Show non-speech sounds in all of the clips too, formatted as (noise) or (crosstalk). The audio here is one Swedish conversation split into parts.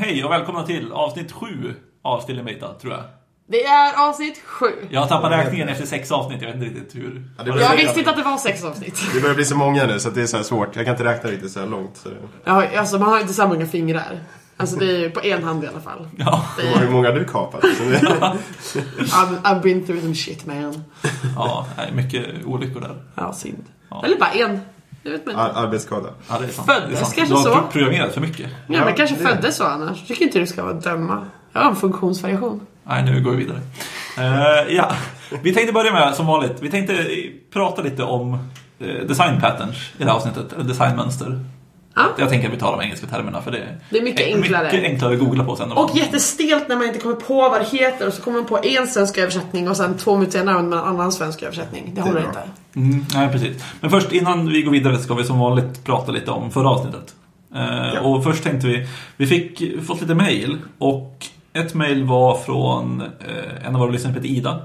Hej och välkomna till avsnitt 7 av Still Meta, tror jag. Det är avsnitt sju. Jag har tappat räkningen efter sex avsnitt, jag vet inte riktigt hur. Ja, det Jag visste inte att det var sex avsnitt. Det börjar bli så många nu så att det är så här svårt. Jag kan inte räkna riktigt så här långt. Så. Ja, alltså man har inte så många fingrar. Alltså det är ju på en hand i alla fall. Ja, Det Hur är, många har du kapat? (laughs) I've, I've been through some shit man. ja, mycket olyckor där. Ja, synd. Ja. Eller bara en. Det vet man inte. Ar- Arbetsskada. Ja, det är sant. Föddes det är sant. kanske du har så. pro- programmerat för mycket. Ja, men kanske det- föddes så annars. Tycker inte du ska vara döma. Jag har en funktionsvariation. Nej, nu går vi vidare. Eh, ja, vi tänkte börja med, som vanligt, vi tänkte prata lite om eh, design patterns i det här avsnittet, eller designmönster. Ja. Jag tänker att vi talar de engelska termerna för det Det är mycket enklare. mycket enklare att googla på sen. Och jättestelt när man inte kommer på vad det heter och så kommer man på en svensk översättning och sen två minuter senare använder man en annan svensk översättning. Det håller bra. inte. Mm, nej, precis. Men först innan vi går vidare ska vi som vanligt prata lite om förra avsnittet. Eh, Ja. Och först tänkte vi, vi fick fått lite mail och ett mail var från eh, en av våra lyssnare som heter Ida.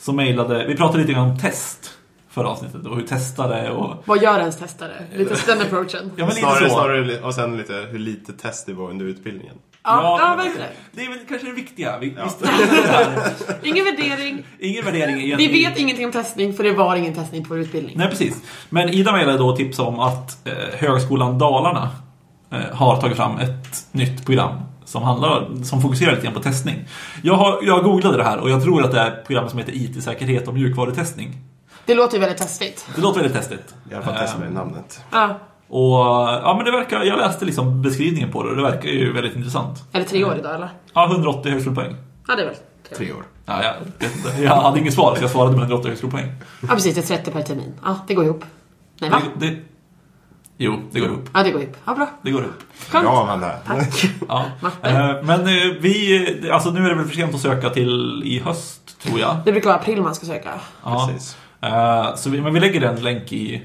Som mailade, vi pratade lite grann om test förra avsnittet och hur testare och... Vad gör ens testare? Lite (laughs) den approachen. Ja, men lite Snarare, så. snarare, och sen lite hur lite test det var under utbildningen. Ja, ja, verkligen. Det är väl kanske det viktiga. Vi, Ja. (laughs) Ingen värdering. Ingen värdering Vi vet ingenting om testning för det var ingen testning på vår utbildning. Nej, precis. Men Ida mejlade då tips om att eh, Högskolan Dalarna eh, har tagit fram ett nytt program som, handlar, som fokuserar lite grann på testning. Jag, har, jag googlade det här och jag tror att det är programmet som heter IT-säkerhet och mjukvarutestning. Det låter ju väldigt testigt. Det låter väldigt testigt. I alla fall Eh, testa med namnet. Ja. och ja, men det verkar, jag läste liksom beskrivningen på det och det verkar ju väldigt intressant. Är det tre år idag eller? Ja, 180 högskolepoäng. Ja, det är väl tre år. Ja, jag vet inte. Jag hade inget svar så jag svarade med 180 högskolepoäng. Ja, precis. Det är 30 per termin. Ja, det går ihop. Nej, va? Det, det, jo, det går ihop. Ja, det går ihop. Ja, bra. Det går ihop. Skönt. Bra Amanda. Tack. (laughs) Ja. Eh, Men eh, vi, alltså nu är det väl för sent att söka till i höst, tror jag. Det brukar vara april man ska söka. Ja. Precis. Eh, Så vi, men vi lägger en länk i,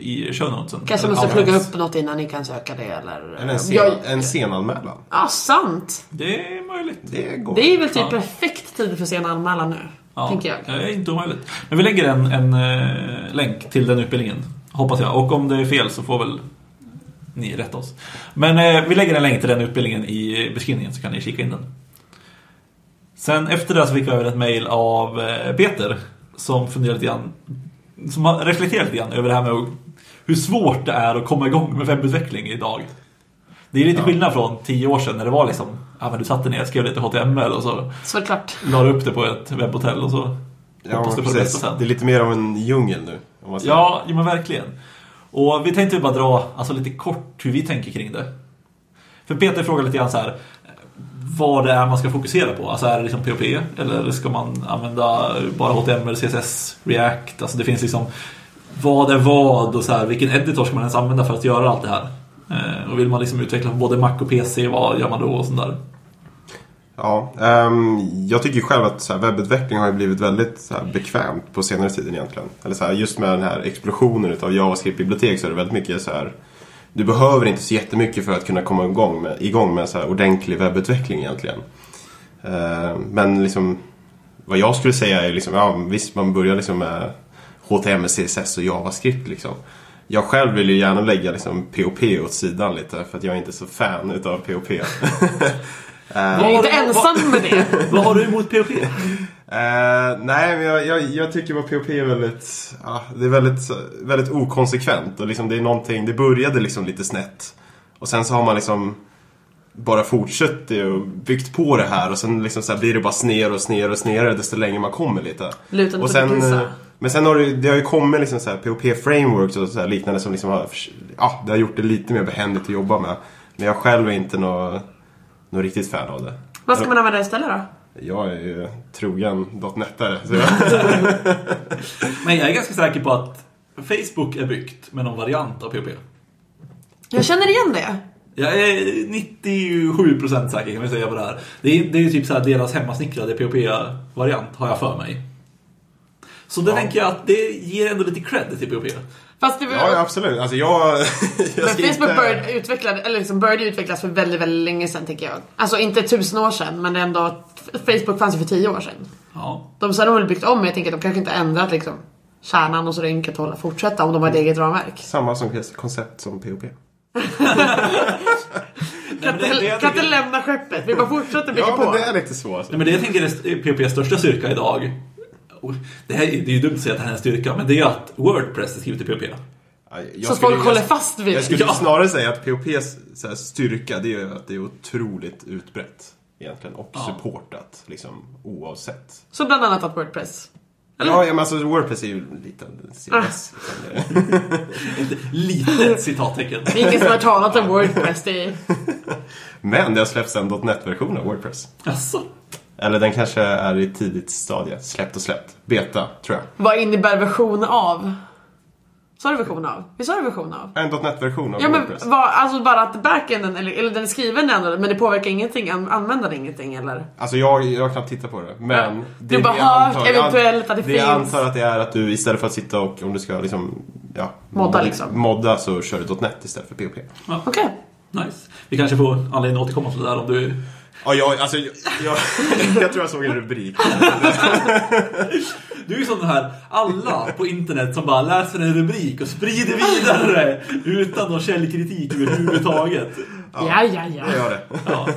i show notesen. Kanske måste plugga upp något innan ni kan söka det eller... En, sen, Jag- en senanmälan. Ja, sant. Det är möjligt. Det går. Det är väl typ Ja. perfekt tid för sen anmälan nu. Ja, Tänker jag. Det är inte omöjligt. Men vi lägger en, en eh, länk till den utbildningen, hoppas jag. Och om det är fel så får väl ni rätta oss. Men eh, vi lägger en länk till den utbildningen i beskrivningen så kan ni kika in den. Sen efter det så fick jag över ett mail av Peter som funderar lite grann, som har reflekterat lite grann över det här med hur svårt det är att komma igång med webbutveckling idag. Det är lite Ja. skillnad från tio år sedan när det var liksom, ja men du satte ner, skrev lite HTML och så Såklart. la du upp det på ett webbhotell och så Ja, hoppas du på det bästa sen. Det är lite mer av en djungel nu. Om man säger. Ja, jo, men verkligen. Och vi tänkte bara dra alltså, lite kort hur vi tänker kring det. För Peter frågar lite grann så här vad det är man ska fokusera på. Alltså är det liksom POP eller ska man använda bara HTML, CSS, React? Alltså det finns liksom vad är vad och så här, vilken editor ska man ens använda för att göra allt det här? Eh, och vill man liksom utveckla på både Mac och PC, vad gör man då och sånt där? Ja, um, jag tycker själv att så här, webbutveckling har ju blivit väldigt så här, bekvämt på senare tiden egentligen. Eller så här, just med den här explosionen av JavaScript-bibliotek så är det väldigt mycket så här. Du behöver inte så jättemycket för att kunna komma igång med, igång med så här ordentlig webbutveckling egentligen. Ehm, men liksom vad jag skulle säga är liksom, ja visst man börjar liksom med HTML, CSS och JavaScript liksom. Jag själv vill ju gärna lägga liksom POP åt sidan lite för att jag är inte så fan utav POP. Jag är inte ensam med det. (laughs) Vad har du emot POP? Eh, nej, men jag, jag, jag tycker att POP är väldigt, ja, det är väldigt, väldigt okonsekvent. Och liksom det är någonting, det började liksom lite snett. Och sen så har man liksom bara fortsatt det och byggt på det här. Och sen liksom så blir det bara sner och sner och snedare desto längre man kommer lite. Lutande och sen, eh, Men sen har det, det har ju kommit liksom så här POP-frameworks och så här liknande som liksom har, ja, det har gjort det lite mer behändigt att jobba med. Men jag själv är inte någon, någon riktigt fan av det. Vad ska man använda istället då? Jag är ju trogen .NETare. Så jag, (laughs) Men jag är ganska säker på att Facebook är byggt med någon variant av POP. Jag känner igen det. Jag är 97% säker kan vi säga på det här. Det är, det är ju typ så här deras hemmasnickrade POP-variant har jag för mig. Så då Ja. tänker jag att det ger ändå lite cred till POP. Fast det var... ja, ja, absolut. Alltså jag... (laughs) jag Men Facebook inte- började, utvecklade, eller liksom började utvecklas för väldigt, väldigt länge sedan tycker jag. Alltså inte tusen år sedan, men det är ändå... Facebook fanns ju för tio år sedan. Ja. De sen har väl byggt om, men jag tänker att de kanske inte ändrat liksom kärnan och så det är enkelt att hålla fortsätta om de har ett eget ramverk. Samma som koncept som POP. (laughs) Kan det- det inte, jag kan inte tycker- lämna skeppet. Vi bara fortsätter bygga Ja, på. men det är lite så alltså. Nej, men det jag tänker är PPs största styrka idag. Det, här, är- det är ju dumt att säga att det här är en styrka, men det är ju att Wordpress är skrivet i. Ja, jag Så skulle- folk håller fast vid Jag det. skulle Ja. snarare säga att POPs så här, styrka det är ju att det är otroligt utbrett. Egentligen. Och Ja. supportat. Liksom oavsett. Så bland annat att Wordpress. Eller? Ja, men alltså Wordpress är ju en liten CMS. liksom. (laughs) Ett litet citattecken. Det är ingen som har talat om Wordpress. Det är... Men det har släppts en .NET-version av Wordpress. Jaså? Eller den kanske är i tidigt stadie. Släppt och släppt. Beta, tror jag. Vad innebär version av? Sa du version av? Vi sa du version av? En .NET-version av Ja men vad, alltså bara att backenden, eller, eller den är skriven ändå, men det påverkar ingenting, an, användaren ingenting eller? Alltså jag, jag har knappt tittat på det. Men... Ja. det Du bara hört jag- eventuellt att det det finns. jag antar att det är att du istället för att sitta och om du ska liksom... Ja, Modda, liksom. Modda så kör du .NET istället för PHP. Okej. Nice. Vi kanske får anledning att återkomma till det där om du... Ja, jag, alltså, jag, jag, (laughs) jag tror jag såg en rubrik. Du är ju sån här, alla på internet som bara läser en rubrik och sprider vidare utan någon källkritik överhuvudtaget. Ja, ja, ja. Jag gör det. Ja.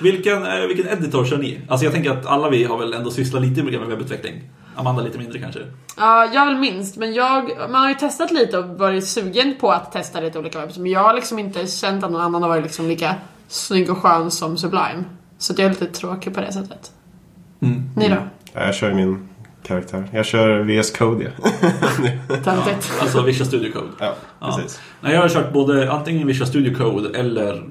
Vilken, eh, vilken editor kör ni? Alltså jag tänker att alla vi har väl ändå sysslat lite med webbutveckling. Amanda lite mindre kanske. Ja, jag vill minst, men jag, man har ju testat lite och varit sugen på att testa lite olika webbs, men jag har liksom inte känt att någon annan har varit liksom lika snygg och skön som Sublime. Så jag är lite tråkig på det sättet. Mm. Ni då? Ja, Jag kör min karaktär. Jag kör VS Code, (laughs) ja. Alltså Visual Studio Code. ja. Ja. Precis. Nej, jag har kört både antingen Visual Studio Code eller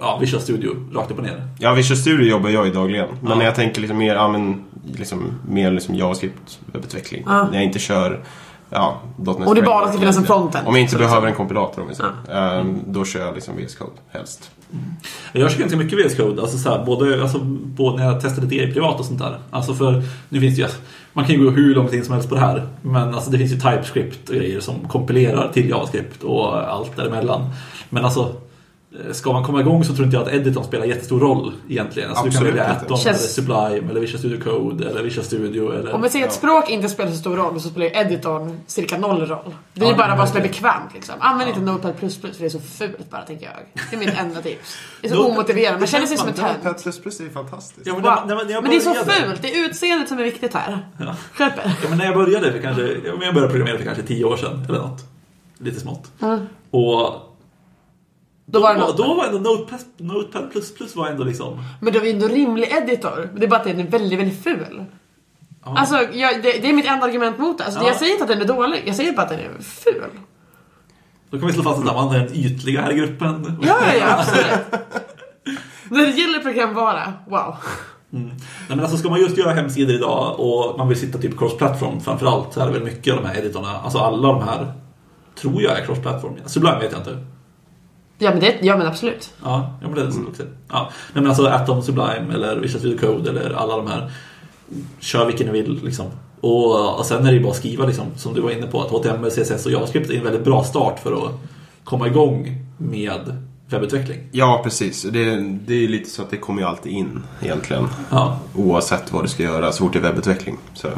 ja, Visual Studio rakt upp och ner. Ja, Visual Studio jobbar jag i dagligen. Men Ja. när jag tänker liksom mer, ja, men, liksom, mer liksom JavaScript-webbutveckling. Ja. När jag inte kör ja, .NET Och det bara ska finnas en frontend. Om jag inte behöver en kompilator om vi säger. Ehm, Då kör jag liksom VS Code helst. Jag kör ganska mycket VS Code, alltså så här, både, alltså, både när jag testade det i privat och sånt där. Alltså för, nu finns det ju, man kan ju gå hur långt in som helst på det här. Men alltså det finns ju TypeScript och grejer som kompilerar till JavaScript och allt däremellan. Men alltså, ska man komma igång så tror inte jag att editorn spelar jättestor roll egentligen. Alltså du kan Absolut välja. Atom Känns- eller Sublime eller Visual Studio Code eller Visual Studio eller... Om vi säger att Ja. språk inte spelar så stor roll så spelar ju editorn cirka noll roll. Det är Ja, bara vad som är bekvämt liksom. Använd inte Notepad++ för det är så fult bara tänker jag. Det är mitt enda tips. Det är så omotiverat, man det känner sig som en man- tönt. Notepad++ är ju fantastiskt. Ja, men, Wow. när, när, när jag Men det är så började- fult, det är utseendet som är viktigt här. Ja. Skärp. Ja, men när jag började för kanske, ja, jag började programmera för kanske tio år sedan eller något. Lite smått. Mm. Och Då var det då, något. då var ändå Notepad, Notepad++ var ändå liksom... Men det är ju ändå rimlig editor. Det är bara att den är väldigt, väldigt ful. Ja. Alltså, jag, det, det är mitt enda argument mot det. Alltså, Ja. Jag säger inte att den är dålig, jag säger bara att den är ful. Då kan vi slå fast att Amanda är den ytliga här i gruppen. Ja, ja, ja, absolut. När det gäller programvara, wow. Nej, men alltså ska man just göra hemsidor idag och man vill sitta typ cross-platform framförallt så är det väl mycket av de här editorna, alltså alla de här tror jag är cross-platform. Sublime vet jag inte. Ja men, det, ja, men absolut. Ja, ja men det är så också. Ja. Nej, men alltså Atom, Sublime eller Visual Studio Code eller alla de här. Kör vilken ni vill liksom. Och, och sen är det ju bara att skriva liksom, som du var inne på, att HTML, CSS och JavaScript är en väldigt bra start för att komma igång med webbutveckling. Ja, precis. Det, det är ju lite så att det kommer ju alltid in egentligen. Ja. Oavsett vad du ska göra så fort det är webbutveckling. Så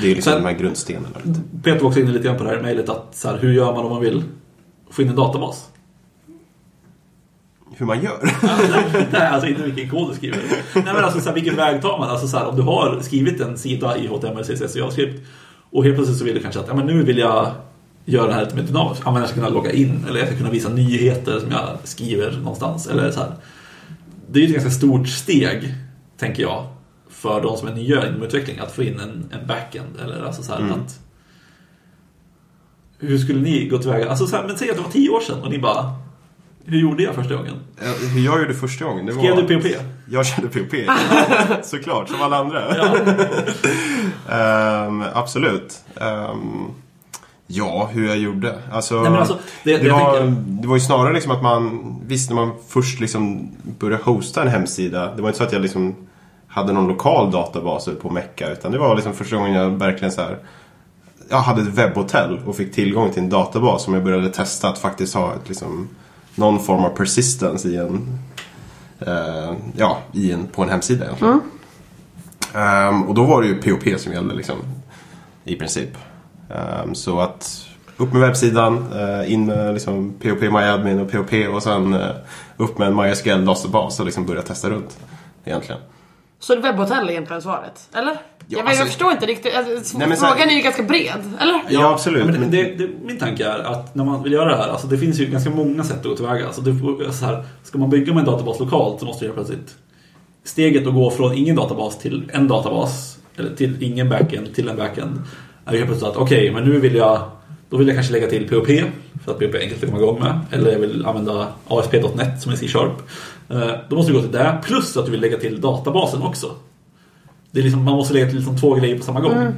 det är liksom Sen- de här grundstenarna. Peter var också inne lite grann på det här i mejlet att så här, hur gör man om man vill få in en databas? Hur man gör. (laughs) Nej, alltså inte vilken kod du skriver. Nej, men alltså, så här, vilken väg tar man? Alltså, så här, om du har skrivit en sida i HTML, CSS och JavaScript och helt plötsligt så vill du kanske att ja, men nu vill jag göra det här med dynamiskt. Användaren ska kunna logga in eller jag ska kunna visa nyheter som jag skriver någonstans. Eller så här. Det är ju ett ganska stort steg, tänker jag, för de som är nya inom utveckling att få in en, en backend. Eller alltså så här, Mm. att, hur skulle ni gå tillväga? Alltså, så här, men säg att det var tio år sedan och ni bara hur gjorde jag första gången? Hur jag gjorde första gången, det var... Skrev du POP? Jag körde POP. (laughs) Såklart, som alla andra. Ehm, absolut. Ehm, ja, hur jag gjorde. Alltså, Nej, alltså, det- det, var, tänker- det var ju snarare liksom att man, visst när man först liksom började hosta en hemsida. Det var inte så att jag liksom hade någon lokal databas på Mecca. Utan det var liksom första gången jag verkligen så här. Jag hade ett webbhotell och fick tillgång till en databas som jag började testa att faktiskt ha ett liksom någon form av persistence i en eh, ja, i en, på en hemsida egentligen. Ehm, och då var det ju POP som gällde liksom. I princip. Ehm, så att upp med webbsidan, eh, in med liksom POP MyAdmin och POP och sen eh, upp med en MySQL databas och liksom börja testa runt. Egentligen. Så är webbhotell egentligen svaret? Eller? Jag, vet, alltså- jag förstår inte riktigt. Alltså, Nej, frågan här- är ju ganska bred, eller? Ja, absolut. Ja, men det, det, min tanke är att när man vill göra det här, alltså det finns ju ganska många sätt att gå tillväga. Alltså det, så här, ska man bygga med en databas lokalt så måste du göra plötsligt steget att gå från ingen databas till en databas, eller till ingen backend till en backend, är ju plötsligt att okej, men nu vill jag då vill jag kanske lägga till POP för att POP är enkelt att komma igång med. Eller jag vill använda ASP.NET som är C-sharp. Eh, Då måste du gå till det, plus att du vill lägga till databasen också. Det är liksom, man måste lägga till liksom två grejer på samma gång. Mm,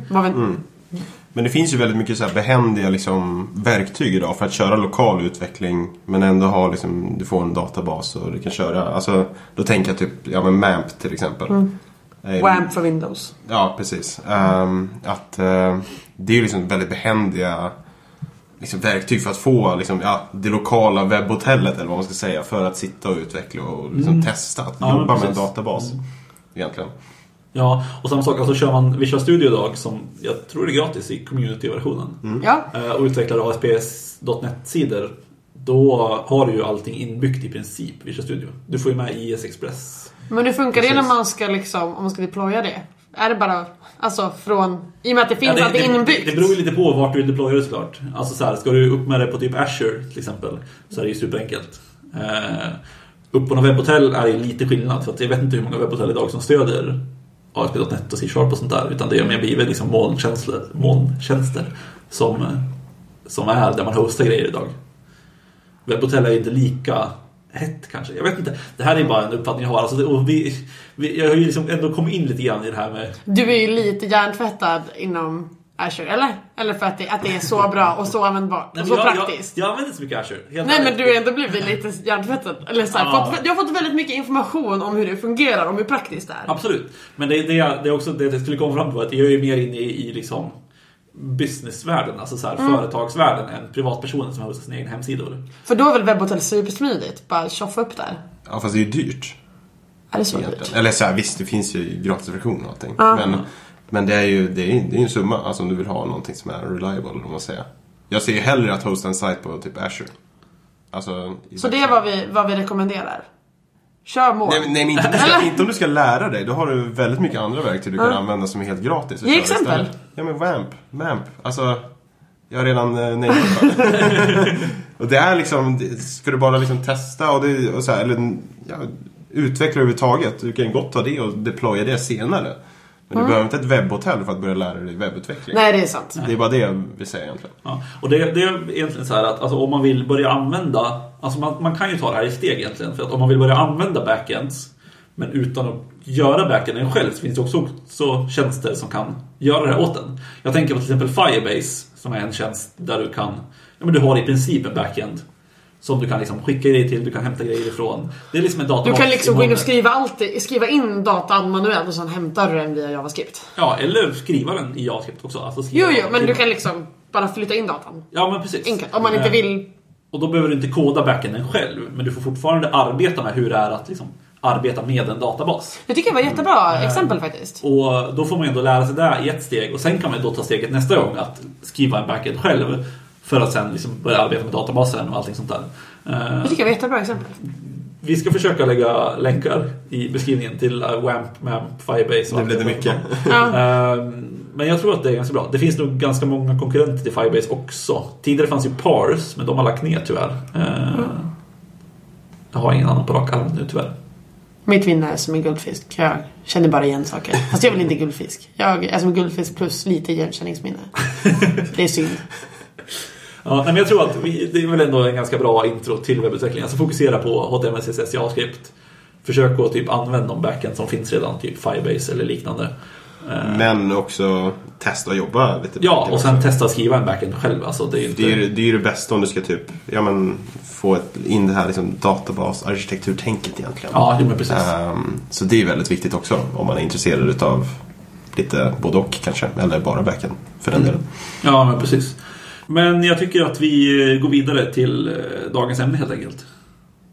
vet, Men det finns ju väldigt mycket så här behändiga liksom, verktyg idag för att köra lokal utveckling men ändå ha liksom, du får en databas och du kan köra, alltså då tänker jag typ, ja men MAMP till exempel. Eh, WAMP för Windows. Ja, precis. Ehm, att eh, det är ju liksom väldigt behändiga liksom, verktyg för att få liksom, ja, det lokala webbhotellet eller vad man ska säga för att sitta och utveckla och liksom, testa att Ja, jobba med en databas. Egentligen. Ja, och samma sak, alltså kör man Visual Studio idag som jag tror är gratis i community-versionen Ja. eh, och utvecklar ASP.NET-sidor då har du ju allting inbyggt i princip Visual Studio. Du får ju med IS Express. Men hur funkar det när Precis. man ska liksom, om man ska deploya det? Är det bara, alltså från, i och med att det finns Ja, allt inbyggt? Det beror ju lite på vart du vill deploya det såklart. Alltså så här, ska du upp med det på typ Azure till exempel så är det ju superenkelt. Eh, upp på något webbhotell är det lite skillnad för att jag vet inte hur många webbhotell idag som stöder ASP.NET och C-sharp och sånt där utan det har mer blivit liksom molntjänster, molntjänster som, eh, som är där man hostar grejer idag. Webhotell är inte lika hett kanske. Jag vet inte. Det här är bara en uppfattning jag har. Alltså och vi, vi, jag har ju liksom ändå kommit in lite grann i det här med Du är ju lite hjärntvättad inom Azure, eller? Eller för att det, att det är så bra och så användbart Nej, och så jag, praktiskt? Jag, jag använder inte så mycket Azure. Helt Nej men du har ändå blivit lite hjärntvättad. Eller så här, Ja. fått, du har fått väldigt mycket information om hur det fungerar, om hur praktiskt det är. Absolut. Men det, det, det är också det jag skulle komma fram till att jag är ju mer inne i, i liksom businessvärlden, alltså så här, Mm. företagsvärlden än privatpersoner som hostar sina egna hemsidor. För då är väl webbhotell supersmidigt? Bara tjoffa upp där. Ja, fast det är ju dyrt. Är det så dyrt? Eller så här, visst, det finns ju gratisversion och allting. Ja. Men, men det är ju det är, det är en summa, alltså om du vill ha någonting som är reliable, om man säger. Jag ser ju hellre att hosta en sajt på typ Azure. Alltså, Så det är vad vi, vad vi rekommenderar? Kör mål. Nej, nej men inte om, du ska, inte om du ska lära dig. Då har du väldigt mycket andra verktyg du kan använda som är helt gratis. Ge exempel. istället. Ja men WAMP, MAMP. Alltså, jag har redan eh, det. (laughs) Och det är liksom, ska du bara liksom testa och, det, och så här, eller ja, utveckla överhuvudtaget. Du kan gott ta det och deploya det senare. Men du behöver inte ett webbhotell för att börja lära dig webbutveckling. Nej, det är sant. Det är bara det jag vill säga egentligen. Ja. Och det, det är egentligen så här att alltså, om man vill börja använda, alltså man, man kan ju ta det här i steg egentligen. För att om man vill börja använda backends men utan att göra backenden själv så finns det också, också tjänster som kan göra det åt en. Jag tänker på till exempel Firebase som är en tjänst där du kan, ja men du har i princip en backend som du kan liksom skicka grejer till, du kan hämta grejer ifrån. Det är liksom en Du databas. kan liksom gå in och skriva, allt, skriva in datan manuellt och sen hämtar du den via JavaScript. Ja, eller skriva den i JavaScript också. Alltså Jo, jo, men du kan liksom bara flytta in datan. Ja, men precis. Enkelt. Om man inte Eh, vill... Och då behöver du inte koda backenden själv, men du får fortfarande arbeta med hur det är att liksom arbeta med en databas. Det tycker jag var ett jättebra exempel faktiskt. Och då får man ändå lära sig det i ett steg och sen kan man då ta steget nästa gång att skriva en backend själv för att sen liksom börja arbeta med databasen och allting sånt där. Eh, Det tycker jag var jättebra exempel. Vi ska försöka lägga länkar i beskrivningen till uh, WAMP, MAMP, Firebase och Det blir allt det mycket. Eh, Men jag tror att det är ganska bra. Det finns nog ganska många konkurrenter till Firebase också. Tidigare fanns ju Parse, men de har lagt ner tyvärr. Eh, Jag har ingen annan på rak arm nu tyvärr. Mitt vinne är som en guldfisk. Jag känner bara igen saker. Fast jag vill inte guldfisk. Jag är som en guldfisk plus lite igenkänningsminne. (laughs) Det är synd. Ja, men jag tror att vi, det är väl ändå en ganska bra intro till webbutveckling. Alltså fokusera på HTML, CSS, JavaScript. Försök att typ använda de backend som finns redan, typ Firebase eller liknande. Eh, Men också testa att jobba lite. Ja, och sen också. testa att skriva en backend själv. Alltså, det är inte... Det är, det är ju det bästa om du ska typ, ja men, få ett, in det här liksom databas-arkitekturtänket egentligen. Ja, men precis. Ehm, så det är väldigt viktigt också om man är intresserad utav lite både och kanske, eller bara backend för den delen. Ja, men precis. Men jag tycker att vi eh, går vidare till eh, dagens ämne helt enkelt.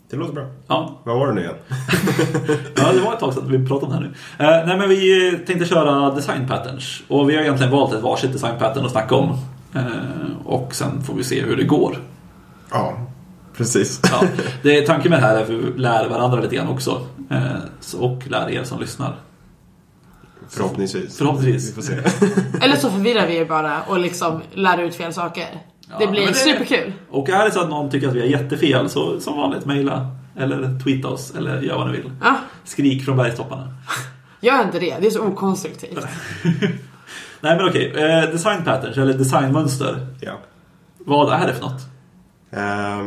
Det låter bra. Ja, Vad var det nu igen? (laughs) ja det var ett tag sedan vi pratade om det här nu. Eh, nej, men vi tänkte köra design patterns. Och vi har egentligen valt ett varsitt design pattern att snacka om. Eh, och sen får vi se hur det går. Ja, precis. Ja, (laughs) det, tanken med det här är att vi lär varandra lite grann också. Eh, och lär er som lyssnar. Förhoppningsvis. Förhoppningsvis. Vi får se. (laughs) Eller så förvirrar vi er bara och liksom lär ut fel saker. det Ja, blir men det- superkul. Och är det så att någon tycker att vi har jättefel så som vanligt mejla. Eller tweeta oss. Eller gör vad ni vill. Ja, Skrik från bergstopparna. (laughs) gör inte det. Det är så okonstruktivt. (laughs) Nej men okej. Eh, design patterns eller designmönster. Ja. Vad är det för något? Ja.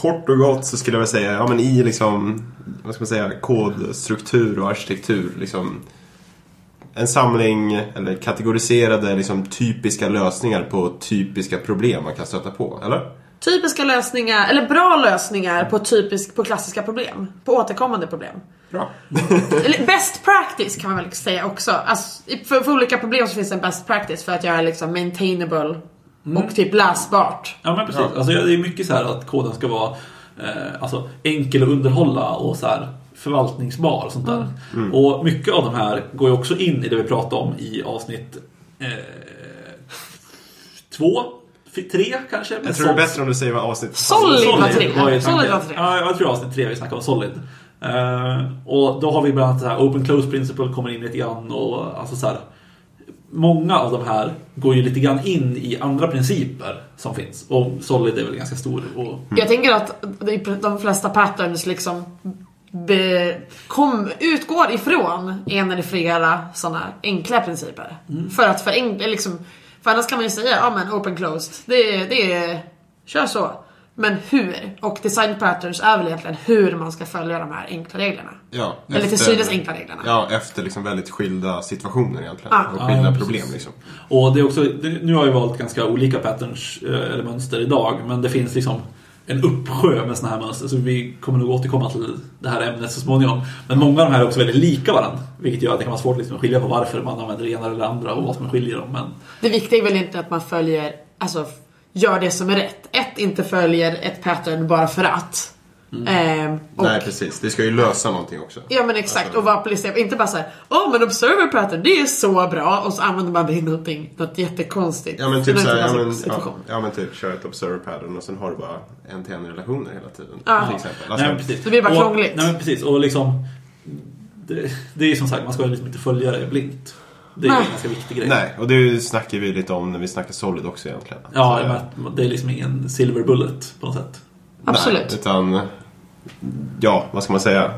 Kort och gott så skulle jag vilja säga, ja men i liksom, vad ska man säga, kodstruktur och arkitektur. Liksom, en samling, eller kategoriserade liksom, typiska lösningar på typiska problem man kan stöta på, eller? Typiska lösningar, eller bra lösningar på, typisk, på klassiska problem. På återkommande problem. Bra. (laughs) Eller best practice kan man väl säga också. Alltså, för, för olika problem så finns det en best practice för att göra liksom maintainable och typ läsbart. Ja men precis. Alltså, det är mycket så här att koden ska vara eh, alltså, enkel att underhålla och så här förvaltningsbar och sånt där. Och mycket av de här går ju också in i det vi pratade om i avsnitt eh, två, tre kanske. Jag tror det är bättre om du säger vad avsnitt... Solid var tre. var Solid var tre. Ja, jag tror avsnitt tre vi snackade om Solid. Eh, och då har vi bland annat det här Open Close Principle kommer in lite grann och alltså så här. Många av de här går ju lite grann in i andra principer som finns. Och Solid är väl ganska stor. Och, Jag tänker att de flesta patterns liksom be, kom, utgår ifrån en eller flera sådana enkla principer. För att förenkla, liksom, för annars kan man ju säga, ja men open closed, det, det är, kör så. Men hur? Och design patterns är väl egentligen hur man ska följa de här enkla reglerna. Ja, Eller till synes enkla reglerna. Ja, efter liksom väldigt skilda situationer egentligen. Ah. Och skilda Ja, problem liksom. och det är också, nu har jag valt ganska olika patterns eh, eller mönster idag. Men det finns liksom en uppsjö med såna här mönster. Så vi kommer nog återkomma till det här ämnet så småningom. Men många av de här är också väldigt lika varandra. Vilket gör att det kan vara svårt liksom att skilja på varför man använder det ena eller det andra och vad som skiljer dem. Men Det viktiga är väl inte att man följer, alltså gör det som är rätt. Ett, inte följer ett pattern bara för att. Ehm, och, Nej, precis. Det ska ju lösa någonting också. Ja men exakt, Alltså- och vara applicerad. Inte bara såhär, åh men observer pattern, det är så bra. Och så använder man det i någonting, något jättekonstigt. Ja men typ såhär, ja, men, ja, ja men typ kör ett observer pattern och sen har du bara en till en relationer hela tiden. Ja. Till exempel. Alltså, nej, men precis. det blir bara och, krångligt. Nej, men precis. Och liksom, det, det är ju som sagt, man ska liksom inte följa det blint. Det är Nej. en ganska viktig grej. nej, och det snackar vi lite om när vi snackar Solid också egentligen. Ja, Så, det är liksom ingen silver bullet på något sätt. Absolut. Nej, utan, ja, vad ska man säga?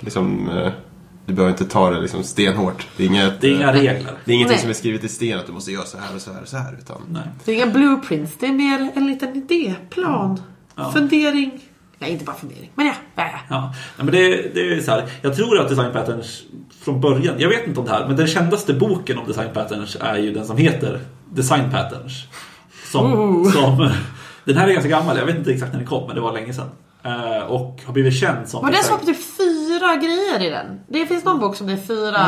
Liksom, eh, du behöver inte ta det liksom stenhårt. Det är inget... Det är inga eh, regler. Det är ingenting Nej. som är skrivet i sten att du måste göra så här och så här och så här. Utan, Nej. Det är inga blueprints, det är mer en liten idéplan. Ja. Fundering. Nej, inte bara fundering. Men ja, ja, ja. Men det, det är så här. Jag tror att Design Patterns från början, jag vet inte om det här, men den kändaste boken om Design Patterns är ju den som heter Design Patterns. Som, Ooh. som, den här är ganska gammal, jag vet inte exakt när den kom, men det var länge sedan. Eh, och har blivit känd som... Var så på typ fyra grejer i den? Det finns någon bok som det är fyra...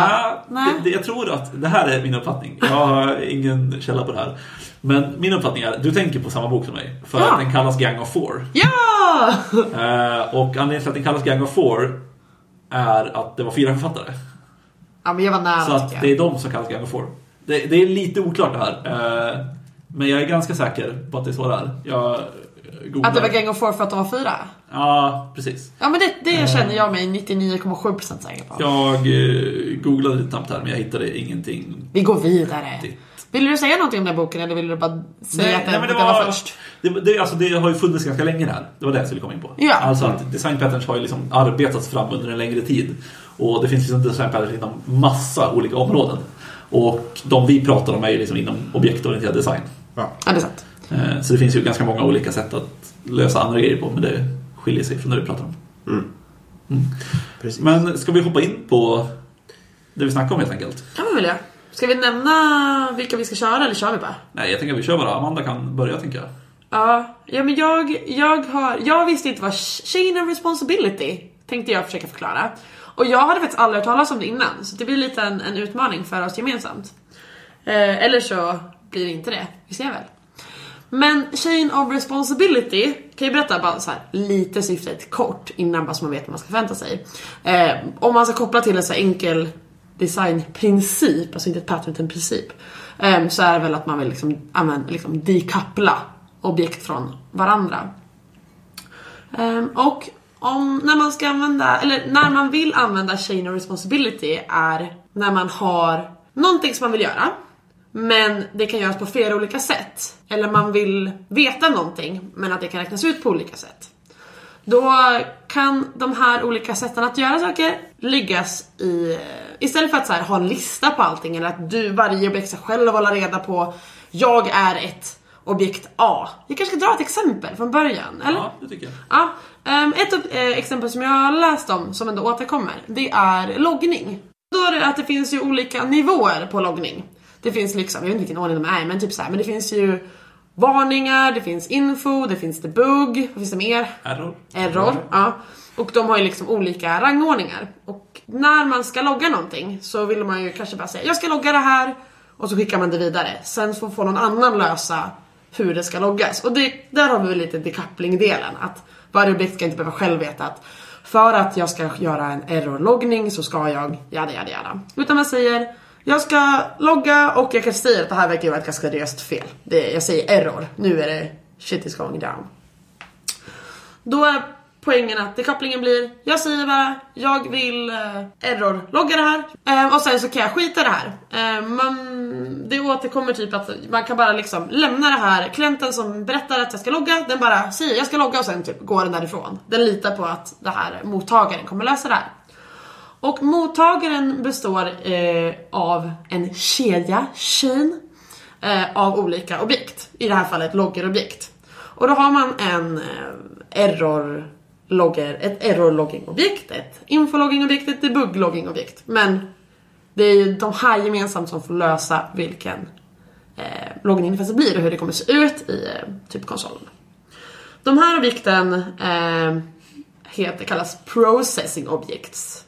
Nej, det, jag tror att det här är min uppfattning. Jag har ingen källa på det här. Men min uppfattning är, du tänker på samma bok som mig. För Ja. att den kallas Gang of Four. Ja! (laughs) Eh, och anledningen till att den kallas Gang of Four är att det var fyra författare. Ja men jag var nära Så att det är de som kallas Gang of Four. Det, det är lite oklart det här. eh, men jag är ganska säker på att det är så det är. Jag googlar. Att det var Gang of Four för att de var fyra? Ja, precis. Ja men det, det känner jag mig 99,7% säker på. Jag eh, googlade lite snabbt här men jag hittade ingenting. Vi går vidare. Riktigt. Vill du säga någonting om den boken eller vill du bara säga att den, nej, men det var var, först? det, det, alltså, det har ju funnits ganska länge här. Det var det jag skulle komma in på. Ja. Alltså att design patterns har ju liksom arbetats fram under en längre tid. Och det finns liksom design patterns inom massa olika områden. Och de vi pratar om är ju liksom inom objektorienterad design. ja. Ja, det är sant. Eh, Så det finns ju ganska många olika sätt att lösa andra grejer på, men det skiljer sig från det vi pratar om. Precis. Men ska vi hoppa in på det vi snackar om helt enkelt? kan man väl göra. Ska vi nämna vilka vi ska köra eller kör vi bara? Nej, jag tänker att vi kör bara. Amanda kan börja, tänker jag. Ja, ja men jag, jag har, jag visste inte vad chain of responsibility tänkte jag försöka förklara. Och jag hade faktiskt aldrig hört talas om det innan, så det blir lite en, en utmaning för oss gemensamt. Eh, eller så blir det inte det, vi ser väl. Men chain of responsibility, kan ju berätta bara så här, lite syftet kort innan bara så man vet vad man ska förvänta sig. Eh, om man ska koppla till en så här enkel designprincip, alltså inte ett pattern utan en princip, Eh, så är det väl att man vill liksom, använda, liksom dekappla objekt från varandra. Eh, och om, när man ska använda, eller när man vill använda chain of responsibility är när man har någonting som man vill göra men det kan göras på flera olika sätt. Eller man vill veta någonting men att det kan räknas ut på olika sätt. Då kan de här olika sätten att göra saker liggas i... Istället för att här, ha en lista på allting eller att du, varje objekt ska själv hålla reda på Jag är ett objekt A. Vi kanske ska dra ett exempel från början, eller? Ja, det tycker jag. Ja, ehm, ett eh, exempel som jag har läst om, som ändå återkommer, det är loggning. Då är det att det finns ju olika nivåer på loggning. Det finns liksom, jag vet inte vilken ordning de är men typ så här, men det finns ju varningar, det finns info, det finns debug, vad finns det mer? Error. Error, ja. Och de har ju liksom olika rangordningar. Och när man ska logga någonting så vill man ju kanske bara säga jag ska logga det här och så skickar man det vidare. Sen får, får någon annan lösa hur det ska loggas. Och det, där har vi lite decoupling-delen. Att varje objekt ska inte behöva själv veta att för att jag ska göra en error-loggning så ska jag jada jada jada. Utan man säger jag ska logga och jag kan säga att det här verkar ju vara ett ganska seriöst fel. Det, jag säger error, nu är det shit is going down. Då är poängen att dekopplingen blir, jag säger bara, jag vill eh, error-logga det här eh, och sen så kan jag skita i det här. Eh, man, det återkommer typ att man kan bara liksom lämna det här, klienten som berättar att jag ska logga, den bara säger jag ska logga och sen typ går den därifrån. Den litar på att det här mottagaren kommer lösa det här. Och mottagaren består eh, av en kedja, chain, eh, av olika objekt. I det här fallet loggerobjekt. Och då har man en eh, error logger, ett error-logging-objekt, ett info-logging-objekt, ett debug-logging-objekt. Men det är ju de här gemensamt som får lösa vilken eh, loggning det blir och hur det kommer se ut i eh, typ konsolen. De här objekten eh, heter, kallas processing objects.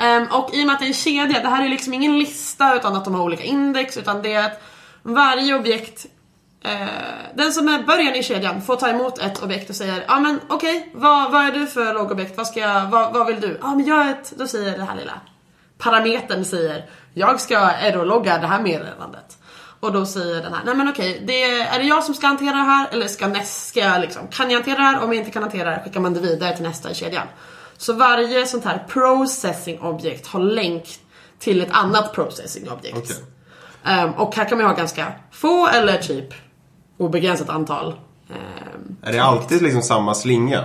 Ehm, och i och med att det är en kedja, det här är liksom ingen lista utan att de har olika index utan det är att varje objekt eh, den som är början i kedjan får ta emot ett objekt och säger ja men okej, vad, vad är du för loggobjekt? Vad, ska jag, vad, vad vill du? Ja men jag är ett, då säger det här lilla parametern säger jag ska error-logga det här meddelandet. Och då säger den här, nej men okej, det är, det jag som ska hantera det här eller ska ska jag liksom, kan jag hantera det här? Om jag inte kan hantera det här skickar man det vidare till nästa i kedjan. Så varje sånt här processing objekt har länk till ett annat processing objekt. Okej. Ehm, och här kan man ha ganska få eller typ obegränsat antal. ehm, Är det alltid liksom samma slinga?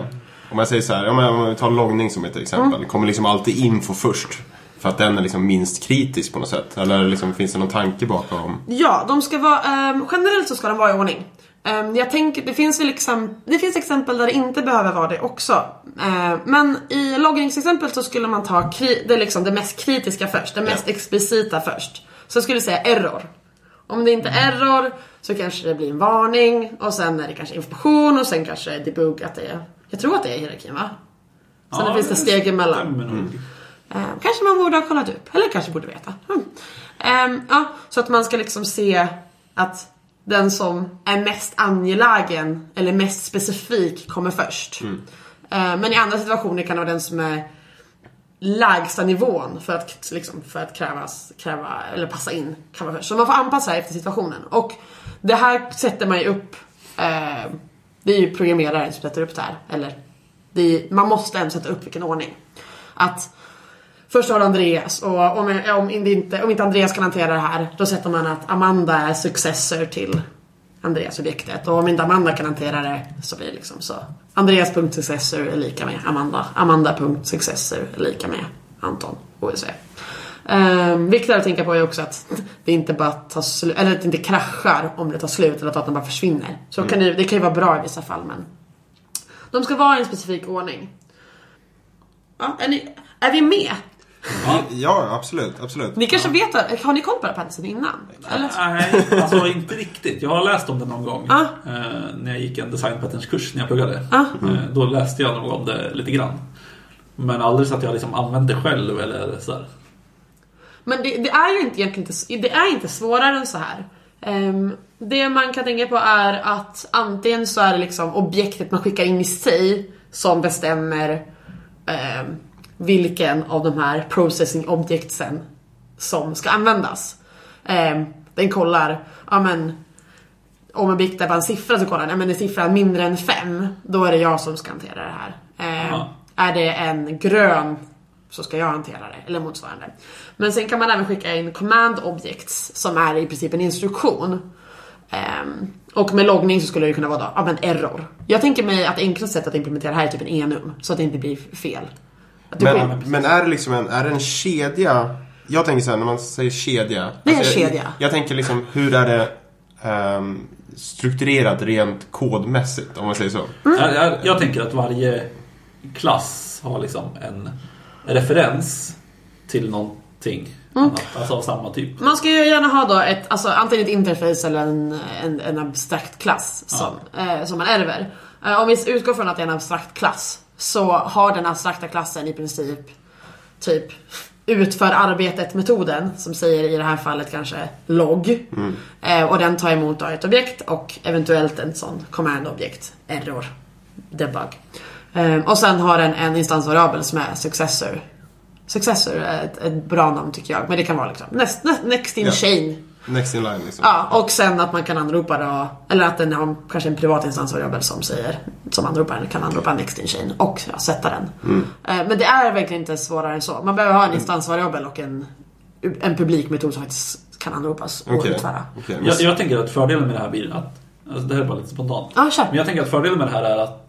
Om jag säger så här, om vi tar loggning som ett exempel. Mm. Kommer liksom alltid info först? För att den är liksom minst kritisk på något sätt? Eller liksom, finns det någon tanke bakom? Ja, de ska vara, ehm, generellt så ska de vara i ordning. Ehm, jag tänker, det finns väl liksom, det finns exempel där det inte behöver vara det också. Ehm, men i loggningsexempel så skulle man ta kri- det, liksom det mest kritiska först, det mest explicita först. Så jag skulle säga error. Om det inte är error så kanske det blir en varning och sen är det kanske information och sen kanske debug att det är, jag tror att det är hierarkin va? Sen finns det steg emellan. stämmer nog. Eh, kanske man borde ha kollat upp, eller kanske borde veta. Mm. Ehm, ja, så att man ska liksom se att den som är mest angelägen eller mest specifik kommer först. Eh, men i andra situationer kan det vara den som är lägsta nivån för att, liksom, för att krävas, kräva, eller passa in kan vara först. Så man får anpassa det efter situationen. Och det här sätter man ju upp, eh, det är ju programmeraren som sätter upp det här. Eller det är, man måste ändå sätta upp vilken ordning. Att Först har du Andreas och om, om, inte, om inte Andreas kan hantera det här då sätter man att Amanda är successor till Andreas-objektet och om inte Amanda kan hantera det så blir det liksom så. Andreas.successor är lika med Amanda. Amanda.successor är lika med Anton OSV. Um, viktigt att tänka på är också att det inte bara tar slut, eller att det inte kraschar om det tar slut eller att datorn bara försvinner. Så kan det, det kan ju vara bra i vissa fall men de ska vara i en specifik ordning. Ja, är, ni, är vi med? Ja, absolut. absolut. Ni kanske vet, vad- har ni koll på paddisen innan? Eller? Nej, alltså inte riktigt. Jag har läst om det någon gång. Ah. Eh, när jag gick en designpatterns-kurs när jag pluggade. Ah. Eh, då läste jag nog om det lite grann. Men aldrig så att jag liksom använde det själv eller sådär. Men det, det är ju inte egentligen inte, det är inte svårare än så här. Ehm, det man kan tänka på är att antingen så är det liksom objektet man skickar in i sig som bestämmer ehm, vilken av de här processing objectsen som ska användas. Eh, den kollar, ja men om en bikt är bara en siffra så kollar den, ja men är siffran mindre än 5, då är det jag som ska hantera det här. Eh, Ja. är det en grön så ska jag hantera det, eller motsvarande. Men sen kan man även skicka in command objects som är i princip en instruktion. Ehm, och med loggning så skulle det kunna vara då, ja men error. Jag tänker mig att enklaste sättet att implementera det här är typ en enum, så att det inte blir fel. Men, men är det liksom en, är det en kedja? Jag tänker så här, när man säger kedja. alltså Det är en jag, kedja. Jag, tänker liksom, hur är det ehm, strukturerat rent kodmässigt, om man säger så? Mm. Jag, jag, jag tänker att varje klass har liksom en referens till någonting Mm. annat. Alltså av samma typ. Man ska ju gärna ha då ett, alltså antingen ett interface eller en, en, en abstrakt klass som, eh, som man ärver. Eh, om vi utgår från att det är en abstrakt klass så har den abstrakta klassen i princip typ utför arbetet-metoden som säger i det här fallet kanske logg. Eh, och den tar emot då ett objekt och eventuellt en sån command-objekt, error, debug. Eh, och sen har den en instansvariabel som är successor. Successor är ett, ett bra namn tycker jag, men det kan vara liksom next, next in Ja. chain. Next in line liksom. Ja, och sen att man kan anropa då, eller att den har kanske en privat instansvariabel som säger, som anroparen kan anropa next in chain och ja, sätta den. Mm. Eh, Men det är verkligen inte svårare än så. Man behöver ha en instansvariabel och en, en publikmetod som faktiskt kan anropas och Okej. utföra. men- Jag, jag tänker att fördelen med det här blir att, alltså det här är bara lite spontant. Kör. Men jag tänker att fördelen med det här är att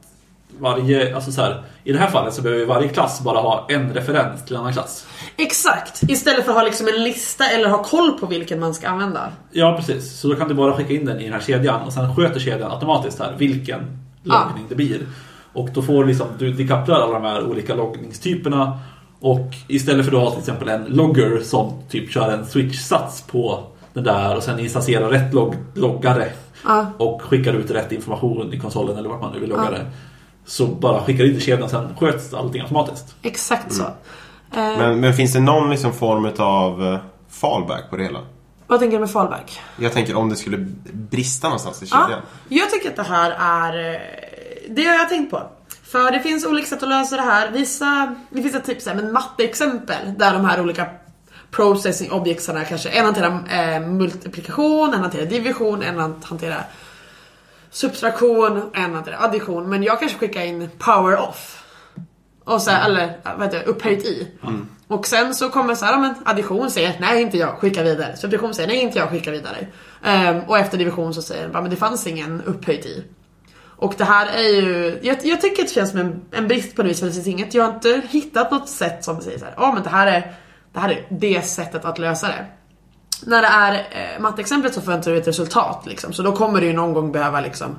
varje, alltså så här, i det här fallet så behöver varje klass bara ha en referens till en annan klass. Exakt! Istället för att ha liksom en lista eller ha koll på vilken man ska använda. Ja, precis. Så då kan du bara skicka in den i den här kedjan och sen sköter kedjan automatiskt här vilken loggning det blir. Och då får liksom, du dekopplar alla de här olika loggningstyperna och istället för att ha till exempel en logger som typ kör en switch-sats på den där och sen instanserar rätt logg, loggare Ja. och skickar ut rätt information i konsolen eller vart man nu vill logga det. Så bara skickar in till kedjan sen sköts allting automatiskt. Exakt så. Mm. Eh, Men, men finns det någon liksom form av eh, fallback på det hela? vad tänker du med fallback? Jag tänker om det skulle brista någonstans i Ja, kedjan. jag tycker att det här är... eh, Det har jag tänkt på. För det finns olika sätt att lösa det här. Vissa, det finns ett typ så här, men matteexempel där de här olika processing objectsarna kanske, en hanterar eh, multiplikation, en hanterar division, en hanterar subtraktion, en addition. Men jag kanske skickar in power off. Och så, här, eller vad heter det, upphöjt i. Och sen så kommer så här, men addition säger nej inte jag, skicka vidare. Subtraktion säger nej inte jag, skicka vidare. Ehm, och efter division så säger den men det fanns ingen upphöjt i. Och det här är ju, jag, jag tycker att det känns som en, en brist på något vis för det finns inget, jag har inte hittat något sätt som säger såhär, ja men det här är det här är det sättet att lösa det. När det är eh, matteexemplet så förväntar du ett resultat liksom, så då kommer du ju någon gång behöva liksom